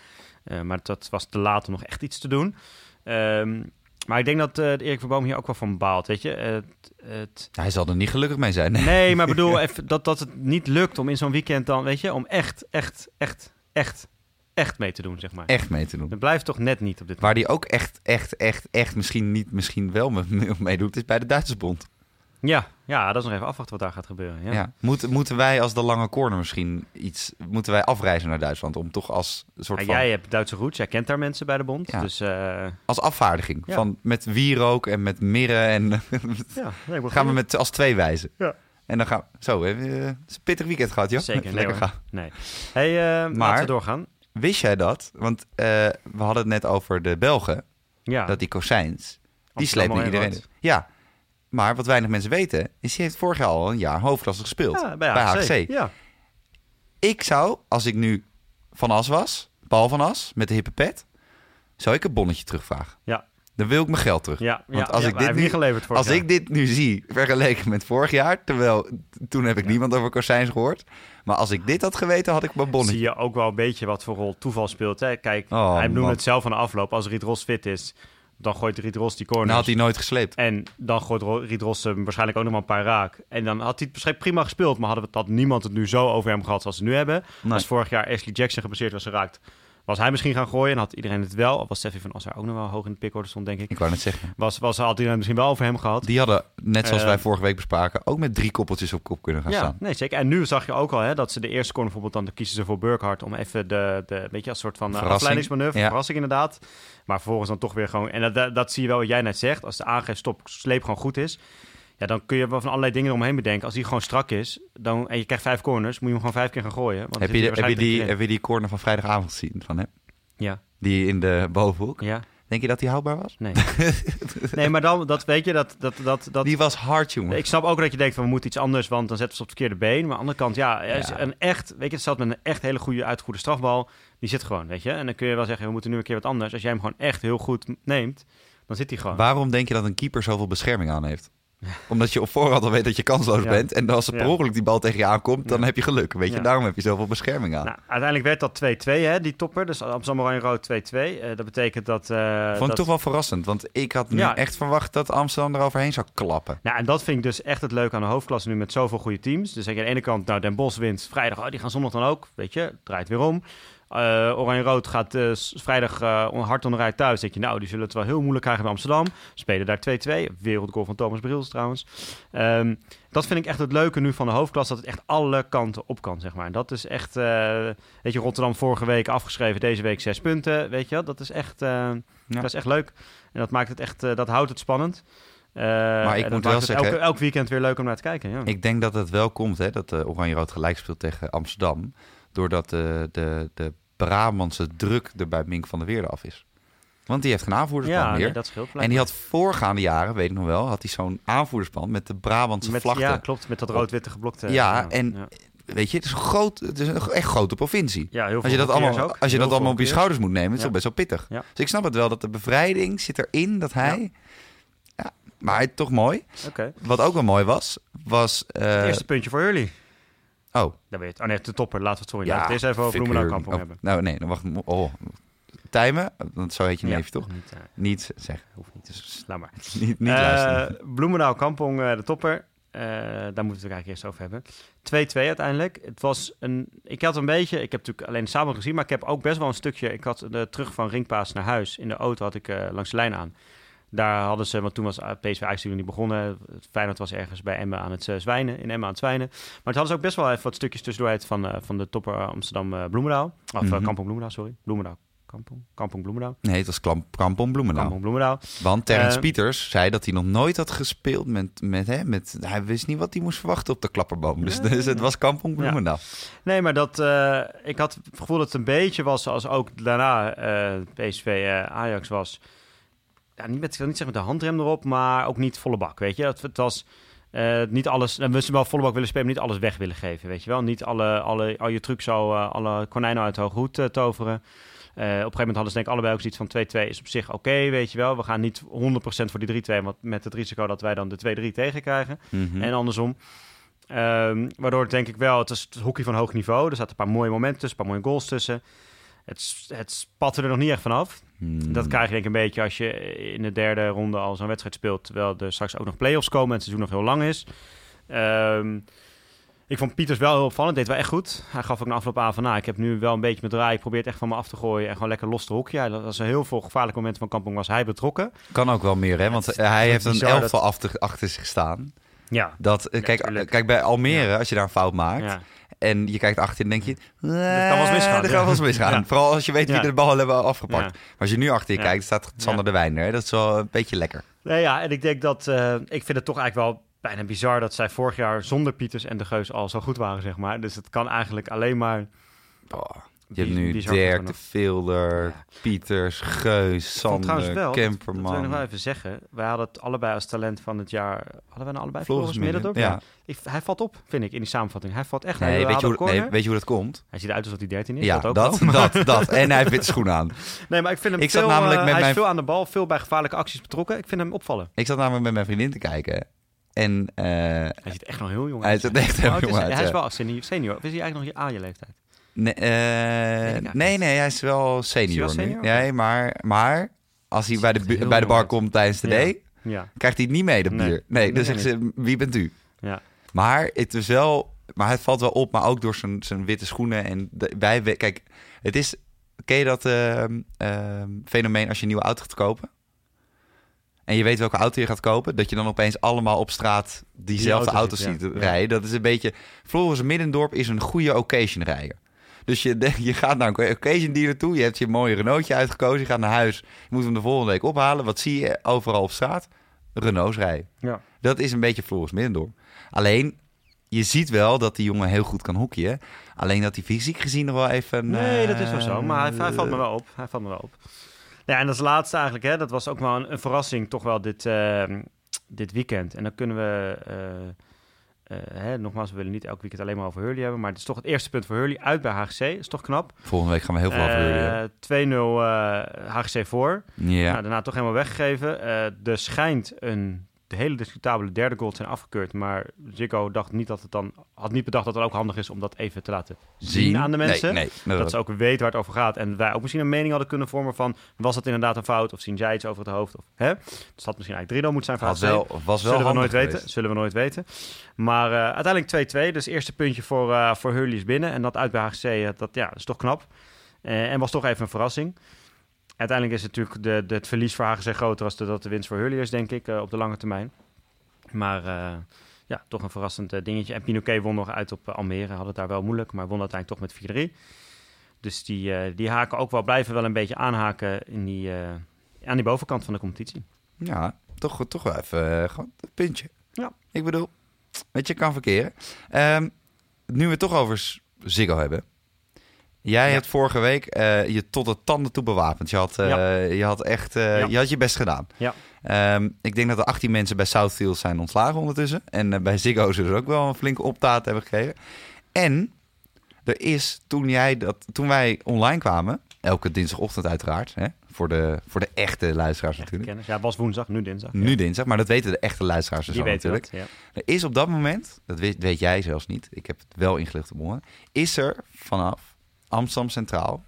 Maar dat was te laat om nog echt iets te doen. Ehm, maar ik denk dat eh Erik Verboom hier ook wel van baalt, weet je. Het, het, Hij zal er niet gelukkig mee zijn. Nee, maar [LAUGHS] bedoel even dat, dat het niet lukt om in zo'n weekend dan, weet je, om echt, echt, echt, echt, echt mee te doen, zeg maar. Echt mee te doen. Het blijft toch net niet op dit Waar die ook echt, echt, echt, echt misschien niet, misschien wel me- meedoet, is bij de Duitsersbond. Ja, ja, dat is nog even afwachten wat daar gaat gebeuren. Ja. Ja. Moeten, moeten wij als de lange corner misschien iets... Moeten wij afreizen naar Duitsland om toch als soort Ja, van... jij hebt Duitse roots, jij kent daar mensen bij de bond. Ja. Dus uh, Als afvaardiging. Van, met wierook en met mirren en... [LAUGHS] nee, gaan we met, als twee wijzen. Ja. En dan gaan we... Zo, hè, eh, is een pittig weekend gehad, joh. Zeker, [LAUGHS] Lekker gaan. Nee. Hey, uh, Maar- laten we doorgaan. Wist jij dat? Want we hadden het net over de Belgen. Ja. Dat die Cosijns, die slepen iedereen. Ja, maar wat weinig mensen weten, is hij heeft vorig jaar al een jaar hoofdklasse gespeeld. Ja, bij bij HC. HC. Ja. Ik zou, als ik nu Van As was, Paul Van As, met de hippe pet, zou ik een bonnetje terugvragen. Ja. Dan wil ik mijn geld terug. Ja, Want ja, als ja, ik dit nu- niet geleverd voor Als ik dit nu zie, vergeleken met vorig jaar, terwijl toen heb ik niemand over Corsijns gehoord. Maar als ik dit had geweten, had ik mijn bonnetje. zie je ook wel een beetje wat voor rol toeval speelt. Hè? Kijk, Oh, hij noemde man. het zelf aan de afloop. Als Riet Ros fit is, dan gooit Riet Ros die corner. Dan had hij nooit gesleept. En dan gooit Ro- Riet Ros hem waarschijnlijk ook nog maar een paar raak. En dan had hij het waarschijnlijk prima gespeeld. Maar hadden we, had niemand het nu zo over hem gehad zoals ze nu hebben. Nee. Als vorig jaar Ashley Jackson geblesseerd was geraakt, was hij misschien gaan gooien. En had iedereen het wel. Of was Steffi van As ook nog wel hoog in de pickorde stond, denk ik. Ik wou net zeggen. Was, was, had iedereen misschien wel over hem gehad. Die hadden, net zoals Eh, wij vorige week bespraken, ook met drie koppeltjes op kop kunnen gaan ja, staan. nee, zeker. En nu zag je ook al hè, dat ze de eerste corner bijvoorbeeld... dan kiezen ze voor Burkhardt om even de, de weet je, als soort van eh, Verrassing. afleidingsmanoeuvre. Ja. Verrassing inderdaad. Maar vervolgens dan toch weer gewoon... En dat, dat, dat zie je wel wat jij net zegt. Als de aangeef stop, sleep gewoon goed is... Ja, dan kun je wel van allerlei dingen eromheen bedenken. Als die gewoon strak is dan, en je krijgt vijf corners... moet je hem gewoon vijf keer gaan gooien. Want Heb je, heb, je die, heb je die corner van vrijdagavond gezien van hem? Ja, Die in de bovenhoek. ja, Denk je dat die houdbaar was? nee. [LAUGHS] nee, maar dan, dat weet je, dat... dat, dat, dat Die was hard, jongen. Ik snap ook dat je denkt van we moeten iets anders, want dan zetten ze op het verkeerde been. Maar aan de andere kant, ja, is een echt, weet je, het staat met een echt hele goede, uitgoede strafbal. Die zit gewoon, weet je. En dan kun je wel zeggen, we moeten nu een keer wat anders. Als jij hem gewoon echt heel goed neemt, dan zit hij gewoon. Waarom denk je dat een keeper zoveel bescherming aan heeft? Omdat je op voorhand al weet dat je kansloos Ja. bent. En als er per Ja. ongeluk die bal tegen je aankomt, dan Ja. heb je geluk. Weet je, daarom heb je zoveel bescherming aan. Nou, uiteindelijk werd dat 2-2, hè, die topper. Dus Amsterdam Oranje Rood 2-2. Eh, dat betekent dat... eh, Vond ik dat... toch wel verrassend. Want ik had nu echt verwacht dat Amsterdam eroverheen zou klappen. Nou, en dat vind ik dus echt het leuke aan de hoofdklasse nu met zoveel goede teams. Dus aan de ene kant, nou, Den Bosch wint vrijdag. Oh, die gaan zondag dan ook, weet je, draait weer om. Eh, Oranje-Rood gaat eh, vrijdag eh, hard onderuit thuis. denk je, nou, die zullen het wel heel moeilijk krijgen bij Amsterdam. Spelen daar 2-2. Wereldgoal van Thomas Brils trouwens. Ehm, dat vind ik echt het leuke nu van de hoofdklasse. Dat het echt alle kanten op kan, zeg maar. En dat is echt, weet je, Rotterdam vorige week afgeschreven. Deze week zes punten, weet je. Dat is echt, dat is echt leuk. En dat maakt het echt, dat houdt het spannend. Maar ik moet wel zeggen- Elke, elk weekend weer leuk om naar te kijken, ja. Ik denk dat het wel komt hè, dat uh, Oranje-Rood gelijk speelt tegen Amsterdam. Doordat de, de, de Brabantse druk er bij Mink van der Weerde af is. Want die heeft geen aanvoerdersplan ja, meer. nee, dat scheelt. en die had voorgaande jaren, weet ik nog wel, had hij zo'n aanvoerdersplan met de Brabantse met, vlaggen. Ja, klopt. Met dat rood-witte geblokte. Ja, en ja. weet je, het is een, groot, het is een echt grote provincie. Ja, heel veel Als je dat allemaal, ook. als je Heel dat allemaal op je schouders moet nemen, is toch best wel pittig. Ja. Dus ik snap het wel dat de bevrijding zit erin, dat hij... Ja, maar toch mooi. Oké. Wat ook wel mooi was, was... eh, Het eerste puntje voor jullie. Oh, Daar weet je. Oh nee, de topper. Laten we het sorry. Ja, Laten we het eerst even over Bloemendaal oh, hebben. Nou, nee, dan wacht. Oh, Tijmen, want zo heet je neefje toch? Niet, eh, Niet zeggen. hoeft niet. Dus laat maar. [LAUGHS] Niet, niet Eh, luisteren. Bloemendaal Kampong, eh, de topper. Eh, daar moeten we het eigenlijk eerst over hebben. 2-2 uiteindelijk. Het was een. Ik had een beetje. Ik heb natuurlijk alleen samen gezien, maar ik heb ook best wel een stukje. Ik had de terug van Ringpaas naar huis. In de auto had ik langs de lijn aan. Daar hadden ze, want toen was eh, PSV eigenlijk niet begonnen. Feyenoord was ergens bij Emma aan het eh, zwijnen, in Emma aan het zwijnen. Maar het hadden ze ook best wel even wat stukjes tussendoor uit van, eh, van de topper Amsterdam eh, Bloemendaal. Of eh, Mhm. Kampong Bloemendaal, sorry. Bloemendaal. Kampong, Kampong Bloemendaal. Nee, het was Klamp, Kampong Bloemendaal. Kampong Bloemendaal. Want Terrence Eh, Pieters zei dat hij nog nooit had gespeeld met, met, hè, met... Hij wist niet wat hij moest verwachten op de klapperboom. Dus, Nee. dus het was Kampong Bloemendaal. Nee, maar dat, eh, ik had het gevoel dat het een beetje was zoals ook daarna eh, PSV eh, Ajax was. Ja, niet met, niet zeggen met de handrem erop, maar ook niet volle bak, weet je. Het, het was eh, niet alles, dan we ze wel volle bak willen spelen, maar niet alles weg willen geven, weet je wel. Niet alle, alle, al je trucs zo, eh, alle konijnen uit de hoge hoed eh, toveren. Op een gegeven moment hadden ze denk ik allebei ook zoiets van 2-2 is op zich oké, weet je wel. We gaan niet 100% voor die 3-2, want met het risico dat wij dan de 2-3 tegenkrijgen. Mhm. En andersom. Ehm, waardoor denk ik wel, het is het hockey van hoog niveau. Er zaten een paar mooie momenten tussen, een paar mooie goals tussen. Het, het spatte er nog niet echt vanaf. Hmm. Dat krijg je denk ik een beetje als je in de derde ronde al zo'n wedstrijd speelt. Terwijl er straks ook nog play-offs komen en het seizoen nog heel lang is. Ehm, ik vond Pieters wel heel opvallend. Deed wel echt goed. Hij gaf ook na afloop aan van... Nou, ik heb nu wel een beetje mijn draai. Ik probeer het echt van me af te gooien. En gewoon lekker los te hockey. Hij, dat was een heel veel gevaarlijke momenten van Kampong was hij betrokken. Kan ook wel meer, hè? Want hij heeft een elftal achter, achter zich staan. Ja. Dat, eh, kijk, kijk, bij Almere, als je daar een fout maakt... ja. en je kijkt achterin, denk je... kan wel eens misgaan, Dat kan wel eens misgaan. Ja. Vooral als je weet wie Ja. de bal hebben afgepakt. Ja. Maar als je nu achter je Ja. kijkt, staat Sander Ja. de Wijner. Dat is wel een beetje lekker. Nee, ja, en ik denk dat... eh, ik vind het toch eigenlijk wel bijna bizar dat zij vorig jaar zonder Pieters en de Geus al zo goed waren, zeg maar. Dus het kan eigenlijk alleen maar... Oh, je hebt nu Dirk, de Ja. Pieters, Geus, Sander, wel, dat- Dat wil ik Kemperman. nog wel even zeggen. Wij hadden het allebei als talent van het jaar... Hadden we nou allebei Floris Middendorp? Midden, Ja. Ik, hij valt op, vind ik, in die samenvatting. Hij valt echt... Nee, hij weet je, hoe, nee, weet je hoe dat komt? Hij ziet eruit alsof hij 13 is. Ja, dat ook dat, wel. [LAUGHS] dat, dat. [LAUGHS] En hij heeft witte schoenen aan. Nee, maar ik vind hem Ik zat veel... namelijk eh, met hij mijn- is veel aan de bal, veel bij gevaarlijke acties betrokken. Ik vind hem opvallen. Ik zat namelijk met mijn vriendin te kijken. En eh, Hij ziet echt nog heel jong hij uit. ziet er echt heel is jong hij? uit. Hij is ja. wel senior, senior. Of is hij eigenlijk nog je aan je leeftijd? Nee, eh, nee, nee, hij is wel senior, Is nu. Nee, maar, maar als hij bij de, bij de bar komt tijdens de Ja. Ja, krijgt hij het niet mee, dat Nee. bier. Nee, Nee, dus nee, zegt ze, wie bent u? ja. Maar het is wel, maar het valt wel op, maar ook door zijn, zijn witte schoenen. En de, wij, kijk, het is, ken je dat ehm, ehm, fenomeen als je een nieuwe auto gaat kopen? En je weet welke auto je gaat kopen, dat je dan opeens allemaal op straat diezelfde auto ziet, ziet ja. rijden. Dat is een beetje, Floris Middendorp is een goede occasion rijder. Dus je, je gaat naar een occasion dealer toe, je hebt je mooie Renaultje uitgekozen, je gaat naar huis, je moet hem de volgende week ophalen. Wat zie je overal op straat? Renaults rijden. ja. Dat is een beetje Floris Middendorp. Alleen, je ziet wel dat die jongen heel goed kan hockeyen. Alleen dat hij fysiek gezien nog wel even... Nee, eh, dat is wel zo. Maar hij, hij valt me wel op. Hij valt me wel op. Ja, en als laatste eigenlijk, hè, dat was ook wel een, een verrassing, toch wel dit, eh, dit weekend. En dan kunnen we, eh, eh, hè, nogmaals, we willen niet elk weekend alleen maar over Hurley hebben, maar het is toch het eerste punt voor Hurley uit bij HGC. is toch knap. Volgende week gaan we heel veel over jullie. hè? Eh, 2-0 eh, HGC voor. Ja. Nou, daarna toch helemaal weggegeven. Er schijnt een de hele discutabele derde goal zijn afgekeurd, maar Zico dacht niet dat het dan had niet bedacht dat het ook handig is om dat even te laten zien, aan de mensen. Nee, nee. Dat ze ook weten waar het over gaat. En wij ook misschien een mening hadden kunnen vormen van... was dat inderdaad een fout? Of zien zij iets over het hoofd? Of, hè? Dus dat had misschien eigenlijk 3-0 moeten zijn had wel, was wel Zullen we nooit weten. Zullen we nooit weten. Maar eh, uiteindelijk 2-2. Dus eerste puntje voor, eh voor Hurley is binnen. En dat uit bij HGC, eh, dat, ja, is toch knap. En was toch even een verrassing. Uiteindelijk is het natuurlijk de, de, het verlies voor HGC groter... als de, dat de winst voor Hurley is, denk ik, eh, op de lange termijn. Maar eh, ja, toch een verrassend eh, dingetje. En Pinoquet won nog uit op Almere. Had het daar wel moeilijk, maar won uiteindelijk toch met 4-3. Dus die, die haken ook wel, blijven wel een beetje aanhaken in die, aan die bovenkant van de competitie. Ja, toch, toch wel even gewoon een puntje. Ja. Ik bedoel, weet je, kan verkeren. Ehm, nu we het toch over Ziggo hebben. Jij Ja. hebt vorige week eh, je tot de tanden toe bewapend. Je had, eh, je had echt eh, Ja. je, had je best gedaan. Ja. Ehm, ik denk dat er 18 mensen bij Southfield zijn ontslagen ondertussen. En bij Ziggo zullen ze ook wel een flinke optaat hebben gekregen. En er is, toen, jij dat, toen wij online kwamen, Elke dinsdagochtend uiteraard. Hè? Voor, de, voor de echte luisteraars natuurlijk. Kennis. Ja, was woensdag, nu dinsdag. Nu dinsdag, maar dat weten de echte luisteraars dus Die al weten natuurlijk. dat. Er is op dat moment, dat weet, weet jij zelfs niet, ik heb het wel ingelicht op bronnen, is er vanaf Amsterdam Centraal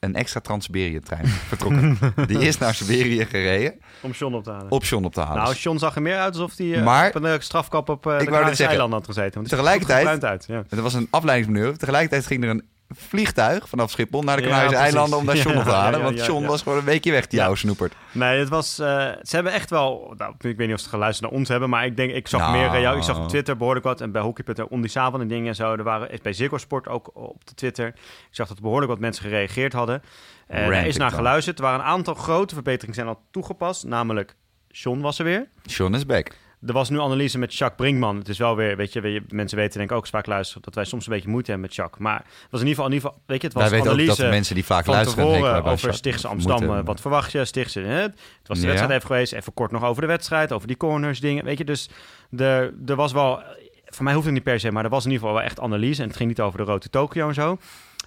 een extra Trans-Siberië-trein [LAUGHS] vertrokken. Die is naar Siberië gereden Om John op te halen. op John op te halen. Nou, John zag er meer uit alsof hij eh, Maar- op een eh, strafkap op eh de Canarische eilanden had gezeten. Want tegelijkertijd- er uit. Ja. Het was een afleidingsmanoeuvre. Tegelijkertijd ging er een vliegtuig vanaf Schiphol naar de Canarische eilanden om daar [LAUGHS] John op te halen. ja, want John was gewoon een weekje weg, die oude snoepert. Nee, het was. eh, ze hebben echt wel. Nou, ik weet niet of ze geluisterd naar ons hebben, maar ik denk, ik zag Nou. meer. eh, jou, ik zag op Twitter behoorlijk wat en bij Hockey.nl om die avond en dingen en zo. Er waren bij Ziggo Sport ook op de Twitter. Ik zag dat behoorlijk wat mensen gereageerd hadden. En er is naar geluisterd. Er waren een aantal grote verbeteringen zijn al toegepast, namelijk. John was er weer. John is back. Er was nu analyse met Jacques Brinkman. Het is wel weer, weet je, mensen weten denk ik ook vaak luisteren dat wij soms een beetje moeite hebben met Jacques. Maar het was in ieder geval, in ieder geval weet je, het was Wij analyse dat de mensen die vaak luisteren... aan over. Stichtse Amsterdam. Moeten- eh, Wat verwacht je? Stichtse, hè? Het was de Ja. wedstrijd even geweest. Even kort nog over de wedstrijd, over die corners, dingen. Weet je, dus er, er was wel... Voor mij hoeft het niet per se, maar er was in ieder geval wel echt analyse. En het ging niet over de rode Tokio en zo.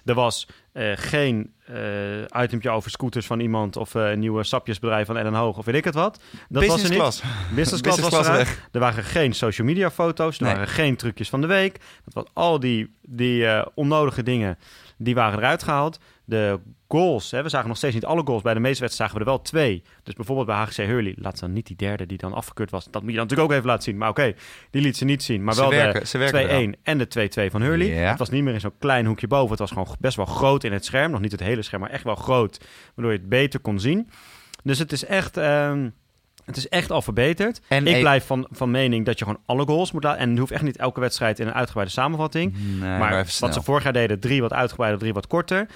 Er was eh, geen eh itempje over scooters van iemand... of eh, een nieuwe sapjesbedrijf van Ellen Hoog of weet ik het wat. Dat was er niet. Business class. Business class was class weg. Er waren geen social media foto's. Er Nee. waren geen trucjes van de week. Dat was al die, die eh, onnodige dingen, die waren eruit gehaald. De goals, hè, we zagen nog steeds niet alle goals. Bij de meeste wedstrijden zagen we er wel twee. Dus bijvoorbeeld bij HGC Hurley, laat ze dan niet die derde die dan afgekeurd was. Dat moet je dan natuurlijk ook even laten zien. Maar oké, die liet ze niet zien. Maar Ze wel werken- de werken 2-1 en de 2-2 van Hurley. Het was niet meer in zo'n klein hoekje boven. Het was gewoon best wel groot in het scherm. Nog niet het hele scherm, maar echt wel groot. Waardoor je het beter kon zien. Dus het is echt... ehm, het is echt al verbeterd. En ik e- blijf van, van mening dat je gewoon alle goals moet laten. En het hoeft echt niet elke wedstrijd in een uitgebreide samenvatting. Nee, maar even wat ze vorig jaar deden, drie wat uitgebreider, drie wat korter.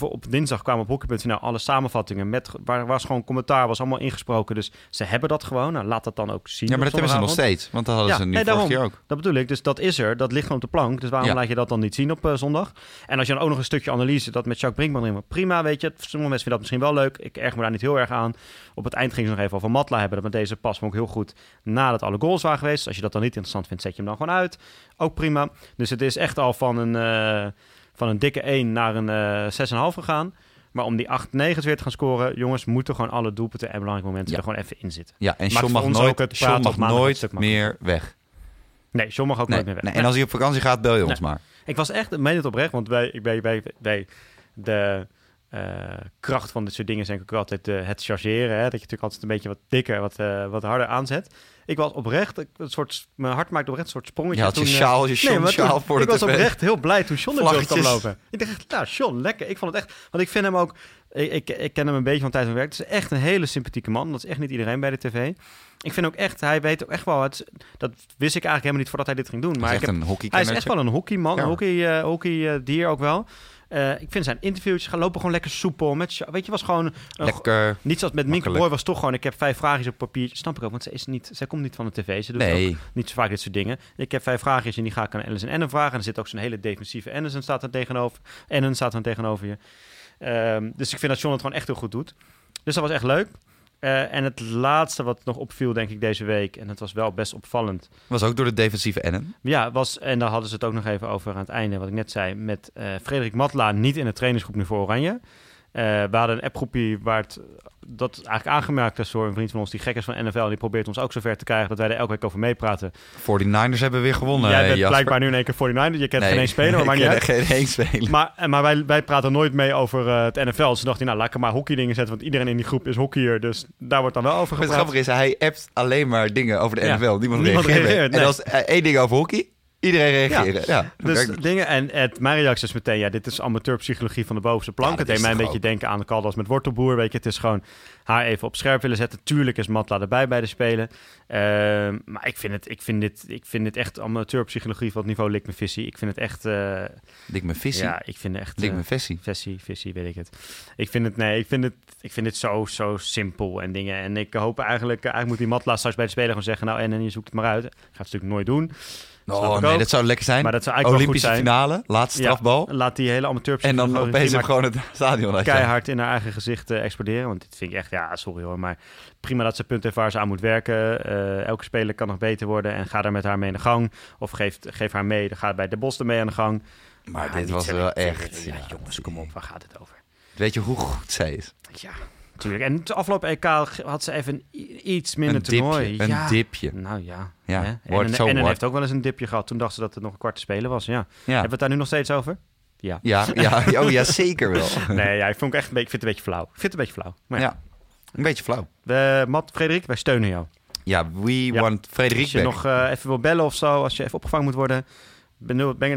Op dinsdag kwamen op hockey.nl alle samenvattingen. Met, waar was gewoon commentaar, was allemaal ingesproken. Dus ze hebben dat gewoon. Nou, laat dat dan ook zien. Ja, maar dat hebben ze nog steeds. Want dat hadden Ja, ze nu nee, daarom. jaar ook. Dat bedoel ik. Dus dat is er. Dat ligt gewoon op de plank. Dus waarom Ja. laat je dat dan niet zien op eh, zondag? En als je dan ook nog een stukje analyse, dat met Jacques Brinkman erin, prima, weet je. Sommige mensen vinden dat misschien wel leuk. Ik erg me daar niet heel erg aan. Op het eind ging ze nog even over Matla hebben. Dat met deze pas vond ik heel goed nadat alle goals waren geweest. Als je dat dan niet interessant vindt, zet je hem dan gewoon uit. Ook prima. Dus het is echt al van een, eh, van een dikke 1 naar een eh 6,5 gegaan. Maar om die 8 9 weer te gaan scoren, jongens, moeten gewoon alle doelpunten en belangrijke momenten Ja. er gewoon even in zitten. Ja, en voor mag nooit, het John mag nooit meer weg. Nee, John mag ook Nee, nooit meer weg. nee, en als hij op vakantie gaat, bel je ons maar. Ik was echt, meen het oprecht, want wij, ik bij, bij, bij de eh, kracht van dit soort dingen is denk ik ook altijd eh, het chargeren. Hè? Dat je natuurlijk altijd een beetje wat dikker, wat, eh, wat harder aanzet. Ik was oprecht, een soort, mijn hart maakte oprecht een soort sprongetje. Je had je toen, sjaal, je John sjaal voor de Ik was oprecht heel blij toen John zo kwam lopen. Ik dacht echt, nou John, lekker. Ik vond het echt, want ik vind hem ook, ik, ik, ik ken hem een beetje van tijd van werk. Het is echt een hele sympathieke man. Dat is echt niet iedereen bij de tv. Ik vind ook echt, hij weet ook echt wel, het, dat wist ik eigenlijk helemaal niet voordat hij dit ging doen. Maar ik heb hij is echt wel een hockeyman, Ja. een hockey, eh, hockey eh, dier ook wel. Eh, ik vind zijn interviewtjes gaan lopen gewoon lekker soepel. Met, weet je, was gewoon... Lekker. niet zoals met Minke. Boy was toch gewoon... Ik heb vijf vraagjes op papier. Snap ik ook, want ze, is niet, zij komt niet van de tv. Ze doet ook niet zo vaak dit soort dingen. Ik heb vijf vraagjes en die ga ik aan Ellison Ennen vragen. En er zit ook zo'n hele defensieve Ennison staat er tegenover. Ennen staat er tegenover je. Ehm, dus ik vind dat John het gewoon echt heel goed doet. Dus dat was echt leuk. Eh, en het laatste wat nog opviel, denk ik, deze week... en het was wel best opvallend... was ook door de defensieve Ennen. Ja, was, en daar hadden ze het ook nog even over aan het einde, wat ik net zei, met eh, Frederik Matla niet in de trainingsgroep nu voor Oranje. Eh, we hadden een appgroepje waar het, dat eigenlijk aangemerkt is door een vriend van ons die gek is van NFL. En die probeert ons ook zover te krijgen dat wij er elke week over meepraten. 49ers hebben weer gewonnen. Jij eh, bent Jasper. blijkbaar nu in één keer 49 Je kent Nee, geen één speler, [LAUGHS] maar niet uit. geen één speler. Maar, eh, maar wij, wij praten nooit mee over eh, het NFL. Dus dacht hij, nou laat ik er maar hockeydingen zetten. Want iedereen in die groep is hockeyer. Dus daar wordt dan wel over Maar het gepraat. grappige is, hij appt alleen maar dingen over de Ja. NFL. Niemand, Niemand reageert. En nee. als eh, één ding over hockey, iedereen reageren. Ja, Dus dingen, en het, mijn reactie is meteen, ja, dit is amateurpsychologie van de bovenste plank. Ja, het deed mij een beetje denken aan de Caldas met Wortelboer, weet je. Het is gewoon haar even op scherp willen zetten. Tuurlijk is Matla erbij bij de Spelen. Ehm, maar ik vind, het, ik, vind dit, ik vind dit echt amateurpsychologie van het niveau Lik me Visie. Ik vind het echt, eh, Dik me visie. ja, ik vind het echt... Eh, me visie. Visie, visie, weet ik het. Ik vind het, nee, ik vind het, ik vind het zo, zo simpel en dingen. En ik hoop eigenlijk, eigenlijk moet die Matla straks bij de Speler gewoon zeggen, nou en, en je zoekt het maar uit. Gaat het natuurlijk nooit doen. Oh nee, ook. dat zou lekker zijn. Maar dat zou eigenlijk Olympische wel goed zijn. finale, laatste Ja. strafbal. Laat die hele amateur En dan opeens hem gewoon het [LAUGHS] stadion uit. keihard in haar eigen gezicht eh, exploderen. Want dit vind ik echt, ja, sorry hoor. Maar prima dat ze punt heeft waar ze aan moet werken. Eh, elke speler kan nog beter worden. En ga daar met haar mee in de gang. Of geef, geef haar mee. Dan gaat bij de Bos ermee aan de gang. Maar Ja, dit was wel echt... Ja, ja, jongens, kom op. Waar gaat het over? Weet je hoe goed zij is? Ja, natuurlijk. En het afgelopen EK had ze even iets minder een dipje. toernooi. Een ja. dipje. Nou ja. Ja, En, en, en wordt. heeft ook wel eens een dipje gehad. Toen dacht ze dat het nog een kwart te spelen was. Ja. Ja. Hebben we het daar nu nog steeds over? Ja. Ja, ja, oh ja, zeker wel. [LAUGHS] Nee, ja, ik, vond het echt een beetje, ik vind het een beetje flauw. Ik vind het een beetje flauw. Maar ja. Ja, een beetje flauw. We, Matt, Frederik, wij steunen jou. Ja, we want Frederik Als je nog eh, even wil bellen of zo, als je even opgevangen moet worden. Ben,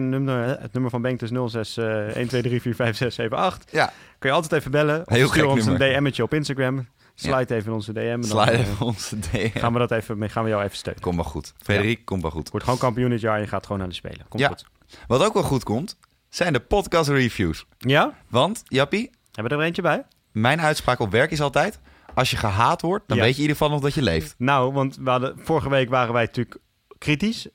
nummer, het nummer van Bengt is 06 eh 1, 2, 3, 4, 5, 6, 7, 8. Ja, Kun je altijd even bellen. Of Heel stuur ons nummer. een DM'tje op Instagram. Slide even in onze DM. en dan, sla eh, even onze DM. gaan we dat even, mee- gaan we jou even steunen. Komt wel goed. Frederik, komt wel goed. Wordt gewoon kampioen dit jaar en je gaat gewoon naar de Spelen. Komt Ja. goed. Wat ook wel goed komt, zijn de podcast reviews. Ja? Want, Jappie, Hebben we er eentje bij? mijn uitspraak op werk is altijd... Als je gehaat wordt, dan weet je in ieder geval nog dat je leeft. Nou, want we hadden, vorige week waren wij natuurlijk kritisch.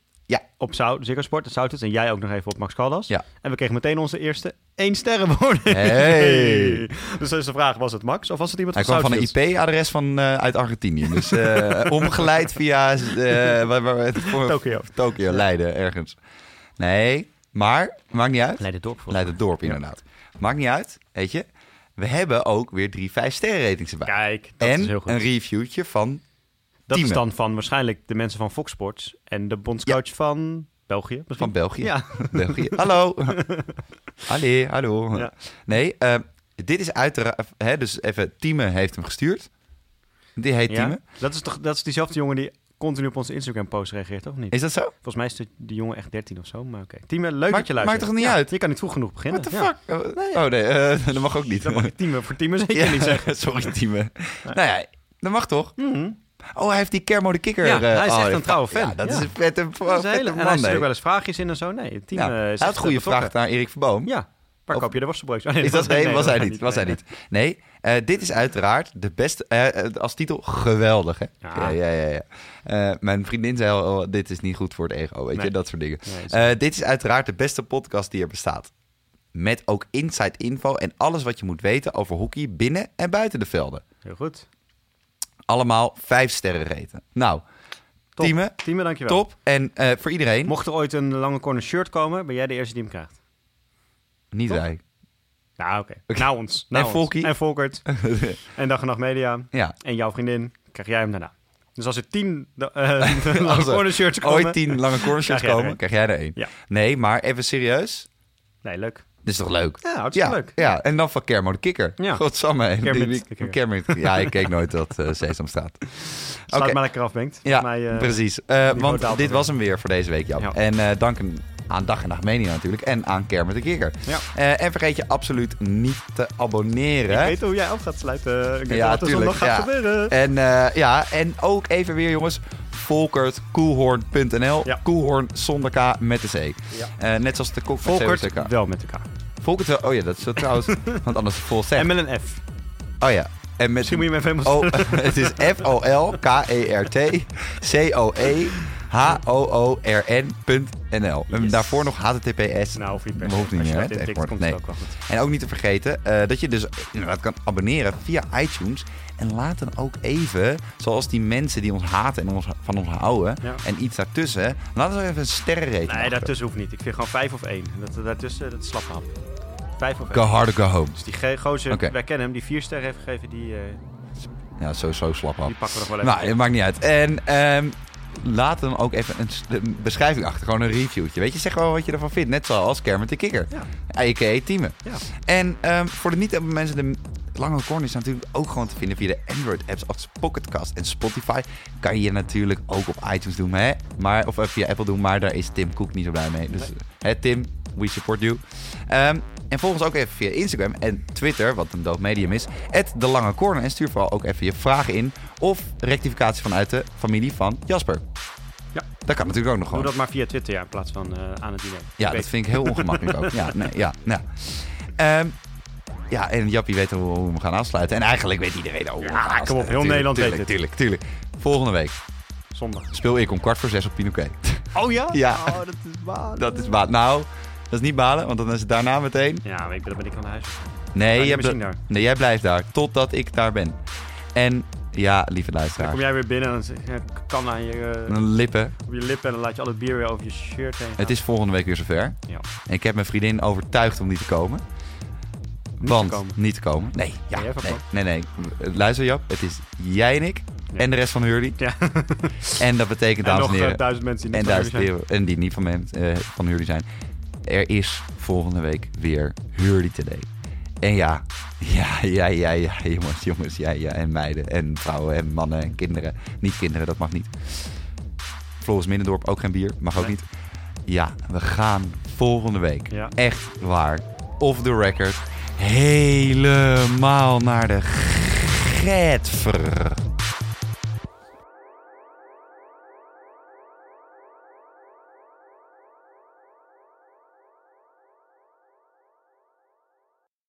Op Ziggo Sport, de Zouters. En jij ook nog even op Max Caldas. Ja. En we kregen meteen onze eerste één sterrenwoning. Hey. [LAUGHS] Dus de vraag, was het Max of was het iemand Hij van kwam van een? IP-adres van, eh, uit Argentinië. Dus eh, [LAUGHS] omgeleid via voor, Tokio. Tokio, Leiden, ergens. Nee, maar maakt niet uit. Leiden dorp Leiden dorp, inderdaad. Maakt niet uit, weet je. We hebben ook weer drie 5 sterren ratings erbij. Kijk, dat en is heel goed. een reviewtje van... dat is dan van waarschijnlijk de mensen van Fox Sports en de bondscoach van België. Misschien? Van België. Ja. [LAUGHS] België. Hallo. [LAUGHS] Allee, hallo. Ja. Nee, eh, dit is uiteraard... Hè, dus even, Tieme heeft hem gestuurd. Die heet ja. Tieme. Dat is toch dat is diezelfde jongen die continu op onze Instagram post reageert, toch niet? Is dat zo? Volgens mij is de, die jongen echt 13 of zo, maar oké. Tieme, leuk dat je luistert. maakt toch niet Ja, uit? Je kan niet vroeg genoeg beginnen. What the Ja. fuck? Oh, oh, nee, eh, [LAUGHS] dat mag ook niet. Dat mag je Tieme voor Tieme zeker niet zeggen. Sorry, Tieme. Nou ja, dat mag toch? Mhm. Oh, hij heeft die Kermo de Kikker. Ja, eh, hij is oh, echt ja, een trouwe fan. Dat is een vette, Dat is hele, en hij man. stuurt wel eens vraagjes in en zo. Nee, Tieme Ja, is hij had goede vraag naar Erik Verboom. Ja, waar koop je de worstenbroodjes? Oh, nee, Is dat, nee, was hij niet. Was hij niet. Nee, eh, dit is uiteraard de beste... eh, eh, als titel geweldig, hè? Ja. Ja, ja, ja. ja. Eh, mijn vriendin zei al, oh, dit is niet goed voor het ego, weet Nee. je? Dat soort dingen. Nee, Eh, dit is uiteraard de beste podcast die er bestaat. Met ook inside info en alles wat je moet weten over hockey binnen en buiten de velden. Heel goed. Allemaal vijf sterren reten. Nou, Top. Tieme, Tieme, dankjewel. top. En eh, voor iedereen, Mocht er ooit een lange corner shirt komen, ben jij de eerste die hem krijgt. niet Top. wij. Nou, oké. Nou ons. [LAUGHS] Nou En. Volkie. En Volkert. [LAUGHS] en Dag en Nacht Media. ja, En jouw vriendin, krijg jij hem daarna. Dus als er tien eh [LAUGHS] lange er corner shirts komen... ooit tien lange corner shirts Krijg jij er komen, krijg jij er één. Ja. Nee, maar even serieus. Nee, leuk. Is toch leuk? Ja, hartstikke Ja, leuk. ja, en dan van Kermo de Kikker. Ja. Godsamme. Kermit de. Kermit. Ja, ik keek nooit dat eh Sesamstraat. Sluit Oké. maar lekker af, Bengt. Ja, mij, eh, precies. Eh, want dit was hem weer voor deze week, Jan. Ja. En eh dank aan Dag en Nacht Media natuurlijk. En aan Kermit de Kikker. Ja. Eh, en vergeet je absoluut niet te abonneren. Ik weet hoe jij af gaat sluiten. Ik weet Ja, wat er tuurlijk, zondag gaat ja. gebeuren. En eh, ja, en ook even weer jongens. Volkert, Koelhoorn.nl. Ja. Koelhoorn zonder K met de C. Ja. Eh, net zoals de kok Volkert, wel met elkaar. Volkert. Oh ja, dat is zo trouwens. [LAUGHS] want anders is het vol En met een F. Oh ja. En met Misschien moet je me even Oh, [LAUGHS] het is F-O-L-K-E-R-T C-O-E H-O-O-R-N.nl. En Yes. daarvoor nog HTTPS. Nou, of niet per hoeft niet meer, komt Nee. ook wel goed. En ook niet te vergeten eh, dat je dus inderdaad kan abonneren via iTunes. En laat dan ook even, zoals die mensen die ons haten en ons, van ons houden. Ja. En iets daartussen. Laat ons even een sterrenrating Nee, achter. daartussen hoeft niet. Ik vind gewoon vijf of één. Dat, daartussen, dat is slappe hap. Vijf of Go één. hard or go home. Dus die ge- gozer, Oké. wij kennen hem, die vier sterren heeft gegeven, die, eh, Ja, zo, zo slap af. die pakken we nog wel even. Nou, het maakt niet uit. En ehm, laat dan ook even een, s- een beschrijving achter. Gewoon een reviewtje. Weet je, zeg wel wat je ervan vindt. Net zoals Kermit de Kikker. Ja. A.k.a. Ja. En ehm, voor de niet mensen, de lange corner is natuurlijk ook gewoon te vinden via de Android-apps als Pocketcast en Spotify. Kan je natuurlijk ook op iTunes doen, hè? Maar, of eh, via Apple doen, maar daar is Tim Cook niet zo blij mee. Dus hè, Tim, we support you. Ehm, en volg ons ook even via Instagram en Twitter, wat een dood medium is, de Lange Corner. En stuur vooral ook even je vragen in of rectificatie vanuit de familie van Jasper. Ja. Dat kan natuurlijk ook nog Doe gewoon. dat maar via Twitter ja, in plaats van eh, aan het diner. Ja, dat vind ik heel [LAUGHS] ongemakkelijk ook. Ja, nee, ja, ja. Ehm, ja, en Jappie weet hoe, hoe we gaan afsluiten. En eigenlijk weet iedereen we Ja, kom op, heel Tuurlijk, Nederland weet tuurlijk, het. Tuurlijk, tuurlijk. Volgende week Zondag. speel ik om kwart voor zes op Pinoquet. Oh ja? [LAUGHS] Ja. Oh, dat is waar. Dat is balen. Nou, dat is niet balen, want dan is het daarna meteen... Ja, maar ik ben, dan ben ik aan huis. Nee, jij, machine bl- daar. nee jij blijft daar, totdat ik daar ben. En ja, lieve Dan luisteraar, kom jij weer binnen en dan kan aan je, mijn lippen. op je lippen en dan laat je al het bier weer over je shirt heen. Het is volgende week weer zover. Ja. En ik heb mijn vriendin overtuigd om niet te komen. Niet want te komen. niet te komen. Nee, ja, van nee, nee, nee. Luister Jap, het is jij en ik Ja. en de rest van Hurley. Ja. En dat betekent, [LAUGHS] En dames en eh, heren, duizend mensen die en niet duizend zijn. heren, en die niet van, me, eh, van Hurley zijn. Er is volgende week weer Hurley Today. En ja, ja, ja, ja, ja, jongens, jongens, ja, ja, en meiden, en vrouwen, en mannen, en kinderen. Niet kinderen, dat mag niet. Floris Minnendorp, ook geen bier, mag ook Nee. niet. Ja, we gaan volgende week, Ja. echt waar, off the record, helemaal naar de getver